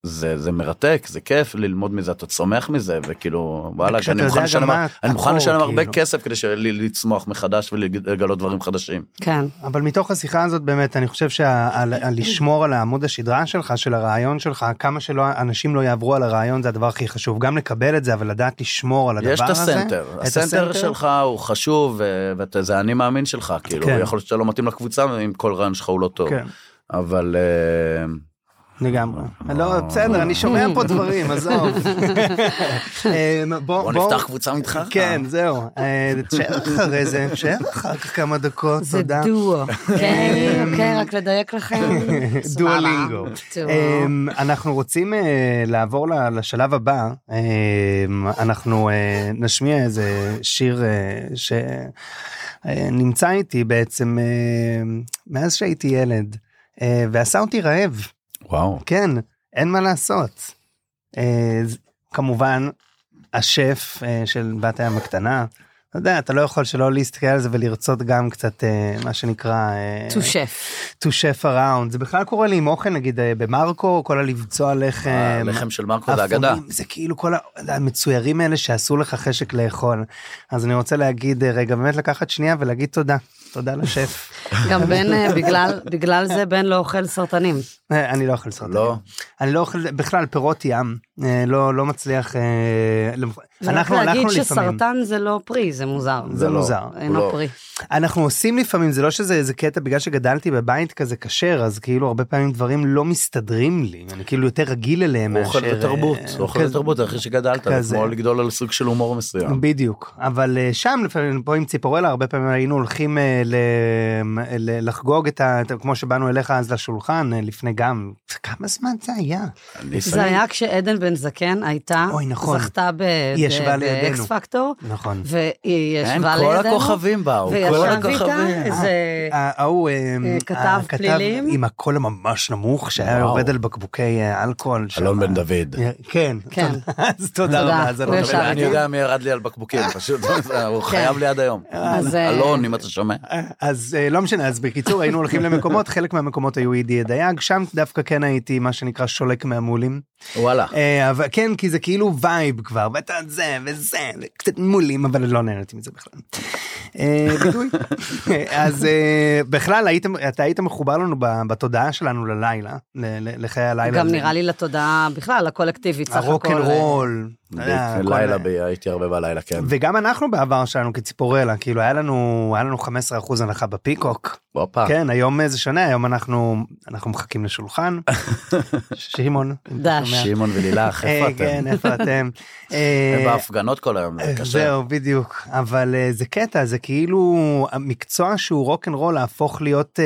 Speaker 4: זה זה מרתק זה כיף ללמוד מזה אתה צומח מזה וכאילו וואלה אני מוכן לשלם אני מוכן לשלם הרבה
Speaker 3: כאילו.
Speaker 4: כסף כדי לצמוח מחדש ולגלות דברים חדשים.
Speaker 2: כן,
Speaker 3: אבל מתוך השיחה הזאת באמת אני חושב שלשמור על העמוד השדרה שלך של הרעיון שלך כמה שלא אנשים לא יעברו על הרעיון זה הדבר הכי חשוב גם לקבל את זה אבל לדעת לשמור על הדבר
Speaker 4: יש את
Speaker 3: הזה.
Speaker 4: הסנטר הסנטר שלך הוא חשוב וזה אני מאמין שלך כאילו
Speaker 3: כן.
Speaker 4: יכול להיות שאתה לא מתאים לקבוצה אם כל רעיון שלך הוא לא טוב
Speaker 3: כן.
Speaker 4: אבל. אה,
Speaker 3: לגמרי. לא, בסדר, אני שומע פה דברים, עזוב. [laughs] אמ,
Speaker 4: בוא נפתח קבוצה מתחרה.
Speaker 3: כן, זהו. אה, תשאר אחרי זה, תשאר אחר כך כמה דקות,
Speaker 2: זה
Speaker 3: תודה.
Speaker 2: דואו. אוקיי, אוקיי, רק לדייק לכם. [laughs]
Speaker 3: דואלינגו. אמ, אנחנו רוצים אה, לעבור לשלב הבא. אמ, אנחנו אה, נשמיע איזה שיר שנמצא איתי בעצם אה, מאז שהייתי ילד, אה, ועשה אותי רעב.
Speaker 4: וואו.
Speaker 3: כן, אין מה לעשות. אה, כמובן, השף אה, של בת הים הקטנה, אתה יודע, אתה לא יכול שלא להסתכל על זה ולרצות גם קצת אה, מה שנקרא... אה,
Speaker 2: to chef.
Speaker 3: to chef around. זה בכלל קורה לי עם אוכל, נגיד אה, במרקו, כל הלבצוע לחם.
Speaker 4: הלחם של מרקו זה אגדה.
Speaker 3: זה כאילו כל המצוירים האלה שעשו לך חשק לאכול. אז אני רוצה להגיד אה, רגע, באמת לקחת שנייה ולהגיד תודה. תודה לשף. [laughs]
Speaker 2: גם בן, אה, בגלל- בגלל זה בן לא אוכל סרטנים.
Speaker 3: אה, אני לא אוכל סרטנים.
Speaker 4: לא.
Speaker 3: אני לא אוכל בכלל פירות ים, לא לא מצליח. אה, אנחנו
Speaker 2: להגיד
Speaker 3: אנחנו לפעמים.
Speaker 2: שסרטן זה לא פרי, זה מוזר.
Speaker 3: זה
Speaker 4: זה לא.
Speaker 3: מוזר.
Speaker 2: אינו
Speaker 4: לא.
Speaker 2: פרי.
Speaker 3: אנחנו עושים לפעמים זה לא שזה איזה קטע בגלל שגדלתי בבית כזה כשר אז כאילו הרבה פעמים דברים לא מסתדרים לי אני כאילו יותר רגיל אליהם
Speaker 4: אוכל
Speaker 3: מאשר,
Speaker 4: ותרבות,
Speaker 3: אה,
Speaker 4: אוכל
Speaker 3: כזה.
Speaker 4: ותרבות, אחרי שגדלת, זה
Speaker 3: כזה.
Speaker 4: כמו לגדול על סוג של הומור מסוים.
Speaker 3: בדיוק אבל אה, שם לפעמים פה עם ציפורלה הרבה פעמים היינו הולכים אה, ל- ל- לחגוג את ה... כמו שבאנו אליך אז לשולחן אה, לפני גם כמה זמן זה היה
Speaker 2: זה היה כשעדן בן זקן הייתה,
Speaker 3: אוי, נכון.
Speaker 2: זכתה. באקס פקטור,
Speaker 3: נכון.
Speaker 2: והיא ישבה
Speaker 4: כל
Speaker 2: לידינו,
Speaker 4: הכוכבים באו, כל
Speaker 2: וישב איתה
Speaker 4: הכוכבים.
Speaker 2: איזה...
Speaker 3: ה- ההוא אה,
Speaker 2: כתב
Speaker 3: הכתב
Speaker 2: פלילים.
Speaker 3: עם הקול הממש נמוך שהיה
Speaker 4: וואו.
Speaker 3: יורד על בקבוקי אה, אלכוהול.
Speaker 4: אלון
Speaker 3: שם.
Speaker 4: בן דוד.
Speaker 3: אה, כן.
Speaker 2: כן. [laughs]
Speaker 3: אז תודה. רבה. אז אלון בן דוד.
Speaker 4: אני יודע מי ירד לי על בקבוקים, פשוט, [laughs] הוא חייב לי עד היום.
Speaker 2: אה,
Speaker 4: אלון, אם אתה שומע.
Speaker 3: אז אה, לא משנה אז בקיצור היינו הולכים למקומות חלק מהמקומות היו אידי דייג שם דווקא כן הייתי מה שנקרא שולק מהמולים
Speaker 4: וואלה.
Speaker 3: אבל כן כי זה כאילו vibe כבר ואתה זה וזה קצת מולים אבל לא נהניתי מזה בכלל. אה, ביטוי. [laughs] אז אה, בכלל הייתם אתה היית מחובר לנו ב- בתודעה שלנו ללילה ל- ל- לחיי הלילה.
Speaker 2: גם. נראה לי לתודעה בכלל, הקולקטיבית, סך הכל.
Speaker 3: ה rock and roll. אתה יודע, הכל-
Speaker 4: לילה, ב- הייתי הרבה בלילה, כן.
Speaker 3: וגם אנחנו בעבר שלנו כציפורלה כאילו היה לנו היה לנו 15% הנחה בפיקוק.
Speaker 4: הופה.
Speaker 3: כן היום זה שונה היום אנחנו אנחנו מחכים לשולחן. [laughs] שמעון.
Speaker 2: דש.
Speaker 4: שמעון ולילך,
Speaker 3: אה,
Speaker 4: איפה
Speaker 3: כן
Speaker 4: אתם?
Speaker 3: איפה אתם.
Speaker 4: הם
Speaker 3: אה,
Speaker 4: בהפגנות כל היום, זה קשה.
Speaker 3: זהו בדיוק אבל אה, זה קטע זה כאילו המקצוע שהוא rock and roll להפוך להיות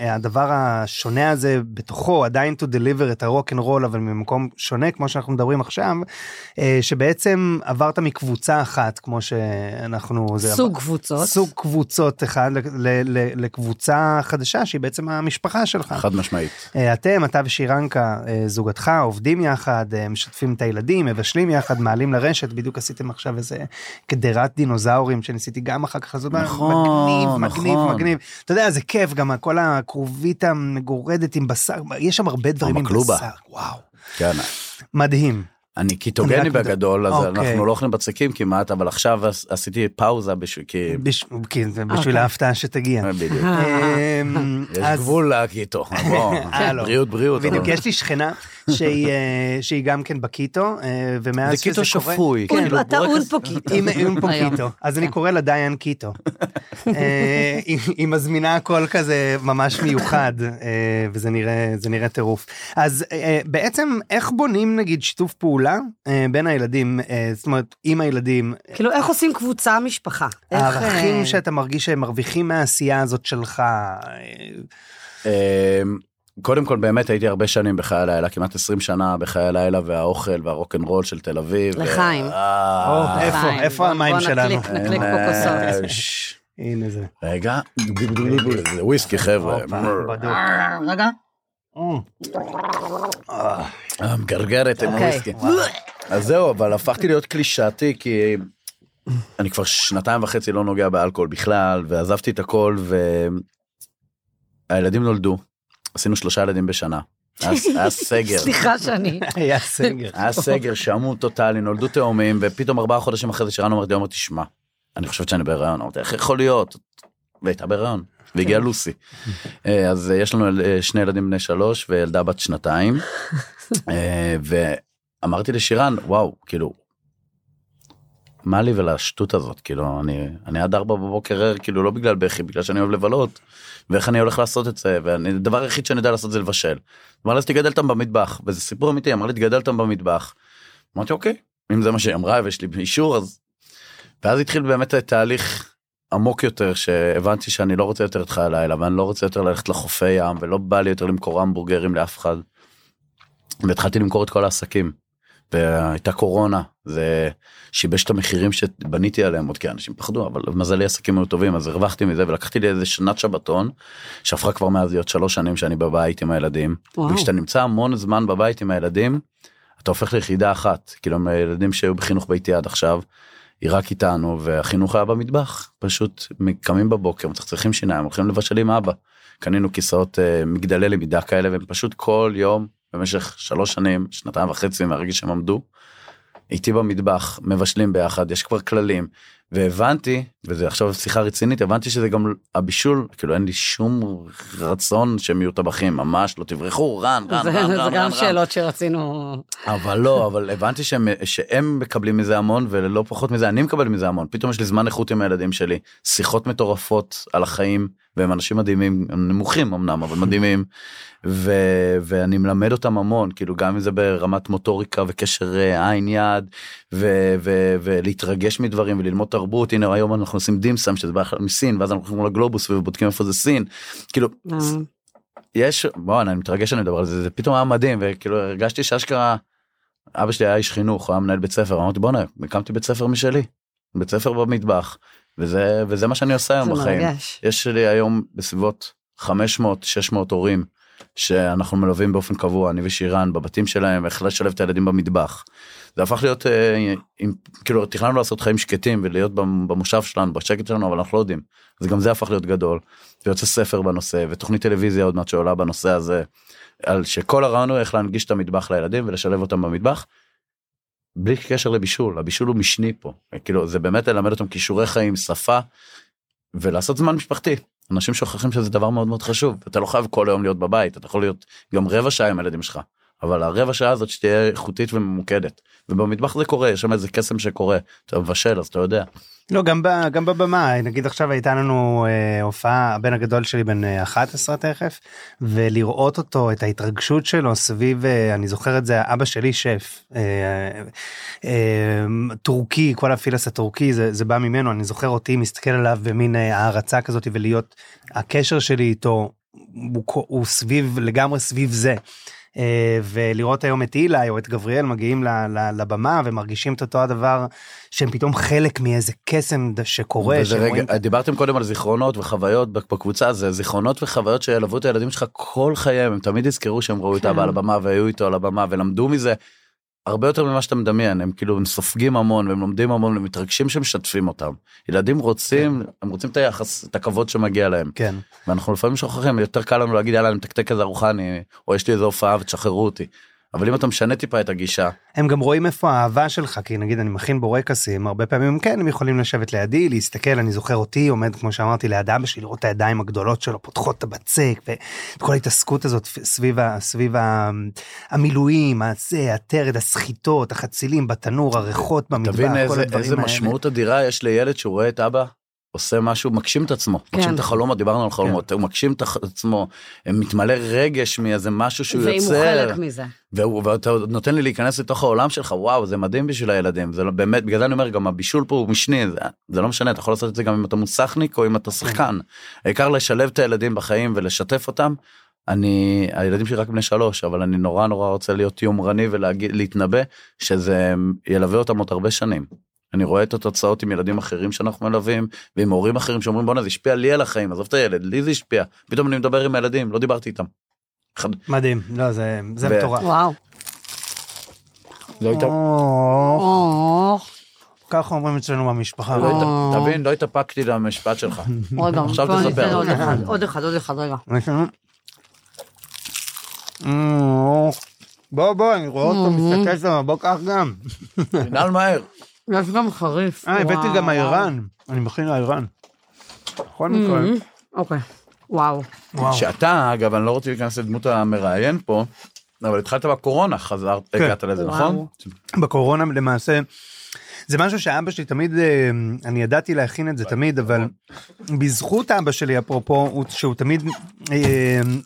Speaker 3: אה, הדבר השונה הזה בתוכו עדיין to deliver את ה rock and roll אבל ממקום שונה כמו שאנחנו מדברים עכשיו אה, שבעצם עברת מקבוצה אחת כמו שאנחנו זה
Speaker 2: סוג קבוצות.
Speaker 3: סוג קבוצות אחד ל- ל- ל- לקבוצה חדשה שהיא בעצם המשפחה שלך.
Speaker 4: חד משמעית.
Speaker 3: אה, אתם אתה ושירנקה אה, זוגתך עובדים יחד אה, משתפים את הילדים מבשלים יחד מעלים לרשת בדיוק עשיתם עכשיו איזה קדרת דינוזאורים שניסיתי גם אחר כך לעשות
Speaker 4: נכון,
Speaker 3: מגניב מגניב
Speaker 4: נכון.
Speaker 3: מגניב אתה יודע זה כיף גם כל הכרובית המגורדת עם בשר יש שם הרבה דברים עם. בשר וואו
Speaker 4: כן.
Speaker 3: מדהים
Speaker 4: אני קיטוגני בגדול, אז
Speaker 3: אוקיי.
Speaker 4: אנחנו לא אוכלים בצקים כמעט, אבל עכשיו עש- עשיתי פאוזה בשביל, כי...
Speaker 3: בש- כן, זה בשביל
Speaker 2: אוקיי.
Speaker 3: ההפתעה שתגיע.
Speaker 4: בדיוק.
Speaker 3: אמ, [laughs]
Speaker 4: יש
Speaker 3: אז-
Speaker 4: גבול לקיטו,
Speaker 3: אה. [laughs]
Speaker 4: בריאות בריאות.
Speaker 3: בדיוק, יש לי שכנה שהיא, אה, שהיא גם כן בקיטו, אה, ומאז
Speaker 4: זה
Speaker 3: שזה
Speaker 4: קיטו
Speaker 3: קורה...
Speaker 4: שפוי,
Speaker 2: און-
Speaker 4: כאילו
Speaker 2: אתה פה [laughs] קיטו.
Speaker 3: עם, עם פה. קיטו, אז אני קורא לה דיין קיטו. [laughs] אה, היא, היא מזמינה הכל כזה ממש מיוחד, וזה נראה, זה נראה טירוף. אז בעצם איך בונים נגיד שיתוף פעולה בין הילדים, זאת אומרת עם הילדים,
Speaker 2: כאילו, איך עושים קבוצה משפחה?
Speaker 3: הערכים שאתה מרגיש שהם מרוויחים מהעשייה הזאת שלך.
Speaker 4: קודם כל באמת הייתי הרבה שנים בחיי הלילה, כמעט 20 שנה בחיי הלילה והאוכל והרוקנרול של תל אביב.
Speaker 2: לחיים.
Speaker 4: אה,
Speaker 3: או, איפה, איפה
Speaker 2: בוא-
Speaker 3: המים
Speaker 2: בוא
Speaker 3: שלנו?
Speaker 2: נקליק, נקליק פה
Speaker 4: אה,
Speaker 2: כוסות.
Speaker 4: ש-
Speaker 3: הנה זה.
Speaker 4: רגע, זה וויסקי חבר'ה.
Speaker 2: רגע.
Speaker 3: אה,
Speaker 4: אה, מגרגרת עם
Speaker 2: אוקיי.
Speaker 4: הוויסקי. אז זהו, אבל הפכתי להיות קלישאתי כי אני כבר שנתיים וחצי לא נוגע באלכוהול בכלל, ועזבתי את הכל, והילדים נולדו. עשינו שלושה ילדים בשנה. היה סגר.
Speaker 2: סליחה שאני...
Speaker 3: היה סגר.
Speaker 4: היה סגר, שעמום טוטאלי, נולדו תאומים, ופתאום ארבעה חודשים אחרי זה שרן אומרת תשמע, אני חושבת שאני בהיריון. אמרתי, איך יכול להיות? והייתה בהיריון, והגיעה לוסי. אה, אז אה, יש לנו אה, שני ילדים בני שלוש וילדה בת שנתיים. [laughs] ואמרתי לשירן, וואו, כאילו, מה לי ולשטות הזאת? כאילו, אני, אני עד ארבע בבוקר ער, כאילו, לא בגלל בכי, בגלל שאני אוהב לבלות, ואיך אני הולך לעשות את זה, והדבר היחיד שאני יודע לעשות זה לבשל. אמר לי, אז אותם במטבח, וזה סיפור אמיתי, אמר לי, תגדל אותם במטבח. אמרתי, אוקיי, אם זה מה שהיא אמרה ויש לי אישור, אז... ואז התחיל באמת תהליך עמוק יותר, שהבנתי שאני לא רוצה יותר את חיי הלילה, ואני לא רוצה יותר ללכת לחופי ים, ולא בא לי יותר למכור המבורגרים לאף אחד. והתחלתי למכור את כל העסקים. והייתה קורונה, זה שיבש את המחירים שבניתי עליהם עוד כי אנשים פחדו, אבל מזלי עסקים היו טובים, אז הרווחתי מזה ולקחתי לי איזה שנת שבתון, שהפכה כבר מאז להיות שלוש שנים שאני בבית עם הילדים.
Speaker 2: וואו.
Speaker 4: וכשאתה נמצא המון זמן בבית עם הילדים, אתה הופך ליחידה אחת, כאילו הם ילדים שהיו בחינוך ביתי עד עכשיו, היא רק איתנו, והחינוך היה במטבח, פשוט קמים בבוקר, מצחצחים שיניים, הולכים לבשל עם אבא. קנינו כיסאות אה, מגדלי למידה כאלה, והם פשוט כל יום במשך שלוש שנים, שנתיים וחצי מהרגע שהם עמדו, איתי במטבח, מבשלים ביחד, יש כבר כללים, והבנתי, וזה עכשיו שיחה רצינית, הבנתי שזה גם הבישול, כאילו אין לי שום רצון שהם יהיו טבחים, ממש לא תברחו, רן, רן,
Speaker 2: זה
Speaker 4: רן,
Speaker 2: זה
Speaker 4: רן,
Speaker 2: גם
Speaker 4: רן, רן.
Speaker 2: שאלות שרצינו...
Speaker 4: אבל לא, אבל הבנתי שהם, שהם מקבלים מזה המון ולא פחות מזה אני מקבל מזה המון. פתאום יש לי זמן איכות עם הילדים שלי, שיחות מטורפות על החיים, והם אנשים מדהימים, הם נמוכים אמנם, אבל [laughs] מדהימים, ו, ואני מלמד אותם המון, כאילו גם אם זה ברמת מוטוריקה וקשר אה, עין יד, ו, ו, ולהתרגש מדברים וללמוד תרבות, הנה היום אנחנו עושים דימסם שזה בכלל מסין, ואז אנחנו הולכים לגלובוס ובודקים איפה זה סין, כאילו
Speaker 2: אה,
Speaker 4: יש בוא אני מתרגש שאני מדבר על זה זה פתאום היה מדהים וכאילו הרגשתי שאשכרה אבא שלי היה איש חינוך היה מנהל בית ספר אמרתי בואנה הקמתי בית ספר משלי בית ספר במטבח וזה וזה מה שאני עושה היום בחיים
Speaker 2: מרגש.
Speaker 4: יש לי היום בסביבות 500 600 הורים שאנחנו מלווים באופן קבוע אני ושירן בבתים שלהם איך לשלב את הילדים במטבח. זה הפך להיות אה, עם, כאילו תכננו לעשות חיים שקטים ולהיות במ- במושב שלנו בשקט שלנו אבל אנחנו לא יודעים אז גם זה הפך להיות גדול. ויוצא ספר בנושא ותוכנית טלוויזיה עוד מעט שעולה בנושא הזה על שכל הרעיון הוא איך להנגיש את המטבח לילדים ולשלב אותם במטבח. בלי קשר לבישול הבישול הוא משני פה. כאילו זה באמת ללמד אותם כישורי חיים שפה ולעשות זמן משפחתי. אנשים שוכחים שזה דבר מאוד מאוד חשוב. אתה לא חייב כל היום להיות בבית אתה יכול להיות גם רבע שעה עם הילדים שלך אבל הרבע שעה הזאת שתהיה איכותית וממוקדת ובמטבח זה קורה יש שם איזה קסם שקורה אתה מבשל אז אתה יודע
Speaker 3: לא גם ב, גם בבמה נגיד עכשיו הייתה לנו אה, הופעה הבן הגדול שלי בן אה, 11 תכף ולראות אותו את ההתרגשות שלו סביב אה, אני זוכר את זה אבא שלי שף אה, אה, טורקי כל הפילס הטורקי זה, זה בא ממנו אני זוכר אותי מסתכל עליו במין אה, הערצה כזאת ולהיות הקשר שלי איתו הוא, הוא סביב לגמרי סביב זה. אה, ולראות היום את אילי או את גבריאל מגיעים לבמה ומרגישים את אותו הדבר שהם פתאום חלק מאיזה קסם שקורה.
Speaker 4: וזה רגע,
Speaker 3: רואים-
Speaker 4: דיברתם קודם על זיכרונות וחוויות בקבוצה זה זיכרונות וחוויות שילוו את הילדים שלך כל חייהם הם תמיד יזכרו שהם ראו את
Speaker 2: כן.
Speaker 4: אבא על הבמה והיו איתו על הבמה ולמדו מזה. הרבה יותר ממה שאתה מדמיין הם כאילו הם סופגים המון והם לומדים המון ומתרגשים שמשתפים אותם ילדים רוצים הם רוצים את היחס את הכבוד שמגיע להם
Speaker 3: כן.
Speaker 4: ואנחנו לפעמים שוכחים יותר קל לנו להגיד יאללה אני מתקתק איזה ארוחה אני או יש לי איזה הופעה ותשחררו אותי. אבל אם אתה משנה טיפה את הגישה
Speaker 3: הם גם רואים איפה האהבה שלך כי נגיד אני מכין בורקסים הרבה פעמים כן הם יכולים לשבת לידי להסתכל אני זוכר אותי עומד כמו שאמרתי ליד אבא שלי לראות את הידיים הגדולות שלו פותחות את הבצק ואת כל ההתעסקות הזאת סביב סביב המילואים הזה הטרד הסחיטות החצילים בתנור הריחות במטבח
Speaker 4: תבין
Speaker 3: כל
Speaker 4: איזה,
Speaker 3: הדברים
Speaker 4: איזה
Speaker 3: האלה.
Speaker 4: משמעות אדירה יש לילד שהוא רואה את אבא עושה משהו מגשים את עצמו
Speaker 2: כן.
Speaker 4: מגשים את החלומות דיברנו על חלומות הוא מגשים את עצמו מתמלא רגש מאיזה משהו שהוא
Speaker 2: ואם הוא
Speaker 4: יוצר
Speaker 2: חלק מזה.
Speaker 4: והוא, ואתה נותן לי להיכנס לתוך העולם שלך וואו זה מדהים בשביל הילדים זה לא באמת בגלל זה אני אומר גם הבישול פה הוא משני זה, זה לא משנה אתה יכול לעשות את זה גם אם אתה מוסכניק או אם אתה שחקן העיקר לשלב את הילדים בחיים ולשתף אותם. אני הילדים שלי רק בני שלוש אבל אני נורא נורא רוצה להיות יומרני ולהגיד להתנבא שזה ילווה אותם עוד הרבה שנים. אני רואה את התוצאות עם ילדים אחרים שאנחנו מלווים ועם הורים אחרים שאומרים בואנה זה השפיע לי על החיים עזוב את הילד לי זה השפיע פתאום אני מדבר עם הילדים לא דיברתי איתם. אחד-
Speaker 3: מדהים לא זה זה
Speaker 4: ו-
Speaker 3: מטורף.
Speaker 2: וואו.
Speaker 4: לא היית-
Speaker 3: או,
Speaker 2: או,
Speaker 3: ככה אומרים אצלנו במשפחה.
Speaker 4: לא. תבין, לא התאפקתי למשפט שלך.
Speaker 2: עוד פעם.
Speaker 4: עכשיו תספר.
Speaker 2: עוד אחד, עוד אחד, רגע.
Speaker 3: בוא בוא אני רואה אותו מסתכל שם בוא קח גם.
Speaker 4: תנעל מהר.
Speaker 2: יש גם חריף.
Speaker 3: אה הבאתי גם
Speaker 2: וואו.
Speaker 3: איראן. אני מכין איראן. בכל מקרה.
Speaker 2: אוקיי. וואו.
Speaker 4: שאתה, אגב, אני לא רוצה להיכנס לדמות המראיין פה, אבל התחלת בקורונה, חזרת,
Speaker 3: כן.
Speaker 4: הגעת לזה. נכון?
Speaker 3: בקורונה למעשה זה משהו שאבא שלי תמיד אה, אני ידעתי להכין את זה תמיד אבל בזכות אבא שלי אפרופו הוא- שהוא תמיד אה,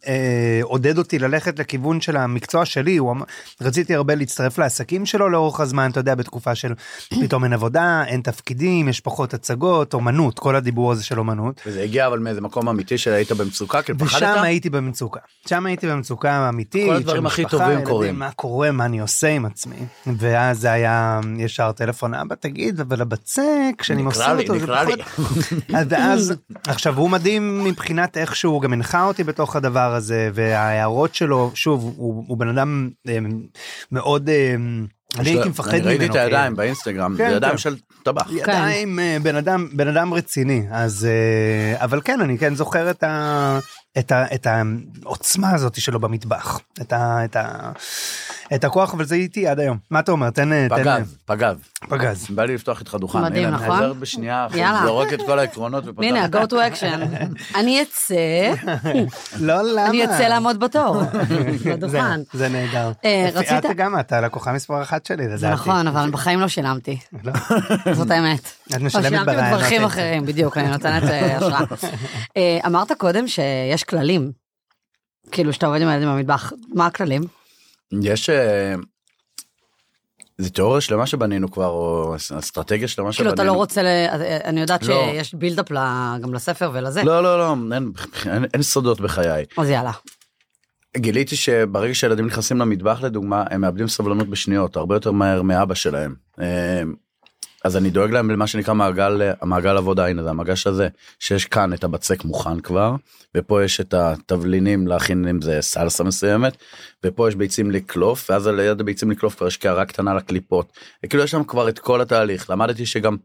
Speaker 3: אה, עודד אותי ללכת לכיוון של המקצוע שלי הוא רציתי הרבה להצטרף לעסקים שלו לאורך הזמן אתה יודע בתקופה של [clears throat] פתאום אין עבודה אין תפקידים יש פחות הצגות אומנות כל הדיבור הזה של אומנות.
Speaker 4: וזה הגיע אבל מאיזה מקום אמיתי שהיית במצוקה, כאילו
Speaker 3: ושם
Speaker 4: פחדת?
Speaker 3: הייתי במצוקה שם הייתי במצוקה אמיתית
Speaker 4: כל הדברים הכי טובים קורים.
Speaker 3: מה קורה מה אני עושה עם עצמי ואז זה היה ישר טלפון אבא תגיד אבל הבצק שאני מוסר
Speaker 4: לי,
Speaker 3: אותו זה
Speaker 4: נקרא לי.
Speaker 3: פחות אז ואז עכשיו הוא מדהים מבחינת איך שהוא גם הנחה אותי בתוך הדבר הזה וההערות שלו שוב הוא, הוא בן אדם אה, מאוד אה, אני הייתי מפחד
Speaker 4: אני
Speaker 3: ממנו.
Speaker 4: ראיתי את
Speaker 3: כאילו.
Speaker 4: הידיים באינסטגרם,
Speaker 3: כן,
Speaker 4: זה ידיים
Speaker 3: כן.
Speaker 4: של טבח.
Speaker 3: ידיים אה, בן אדם בן אדם רציני אז אה, אבל כן אני כן זוכר את ה... את, ה, את העוצמה הזאת שלו במטבח את, ה, את, ה, את הכוח אבל זה איתי עד היום מה אתה אומר תן
Speaker 4: פגז, פגז.
Speaker 3: פגז
Speaker 4: בא לי לפתוח איתך דוכן.
Speaker 2: מדהים,
Speaker 4: הנה, אני
Speaker 2: נכון?
Speaker 4: חוזר בשנייה,
Speaker 2: יאללה.
Speaker 4: זורק את כל העקרונות ופותח.
Speaker 2: הנה, go to action. [laughs] אני אצא,
Speaker 3: לא למה
Speaker 2: אני אצא לעמוד בתור. [laughs] בדוכן.
Speaker 3: זה נהדר
Speaker 2: אה,
Speaker 3: את-
Speaker 2: רצית-
Speaker 3: את גם אתה לקוחה מספר אחת שלי לדעתי
Speaker 2: זה נכון, אבל בחיים לא שילמתי.
Speaker 3: לא.
Speaker 2: זאת האמת.
Speaker 3: את
Speaker 2: לא,
Speaker 3: משלמת
Speaker 2: שילמתי
Speaker 3: ברעיונות
Speaker 2: בדרכים
Speaker 3: האלה.
Speaker 2: אחרים, בדיוק, אני נותנת אה, [laughs] השראה. אה, אמרת קודם שיש כללים. כאילו שאתה עובד עם הילדים במטבח, מה הכללים?
Speaker 4: יש... אה, זה תיאוריה שלמה שבנינו כבר, או אסטרטגיה שלמה
Speaker 2: כאילו
Speaker 4: שבנינו.
Speaker 2: אתה לא רוצה, ל- אני יודעת
Speaker 4: לא.
Speaker 2: שיש בילדאפ גם לספר ולזה.
Speaker 4: לא, לא, לא, אין- אין- אין סודות בחיי.
Speaker 2: אז יאללה.
Speaker 4: גיליתי שברגע שילדים נכנסים למטבח לדוגמה הם מאבדים סבלנות בשניות הרבה יותר מהר מאבא שלהם. אז אני דואג להם למה שנקרא מעגל המעגל עבודה הנה זה המגש הזה שיש כאן את הבצק מוכן כבר ופה יש את התבלינים להכין עם זה סלסה מסוימת ופה יש ביצים לקלוף ואז על יד הביצים לקלוף כבר יש קערה קטנה לקליפות. כאילו יש שם כבר את כל התהליך למדתי שגם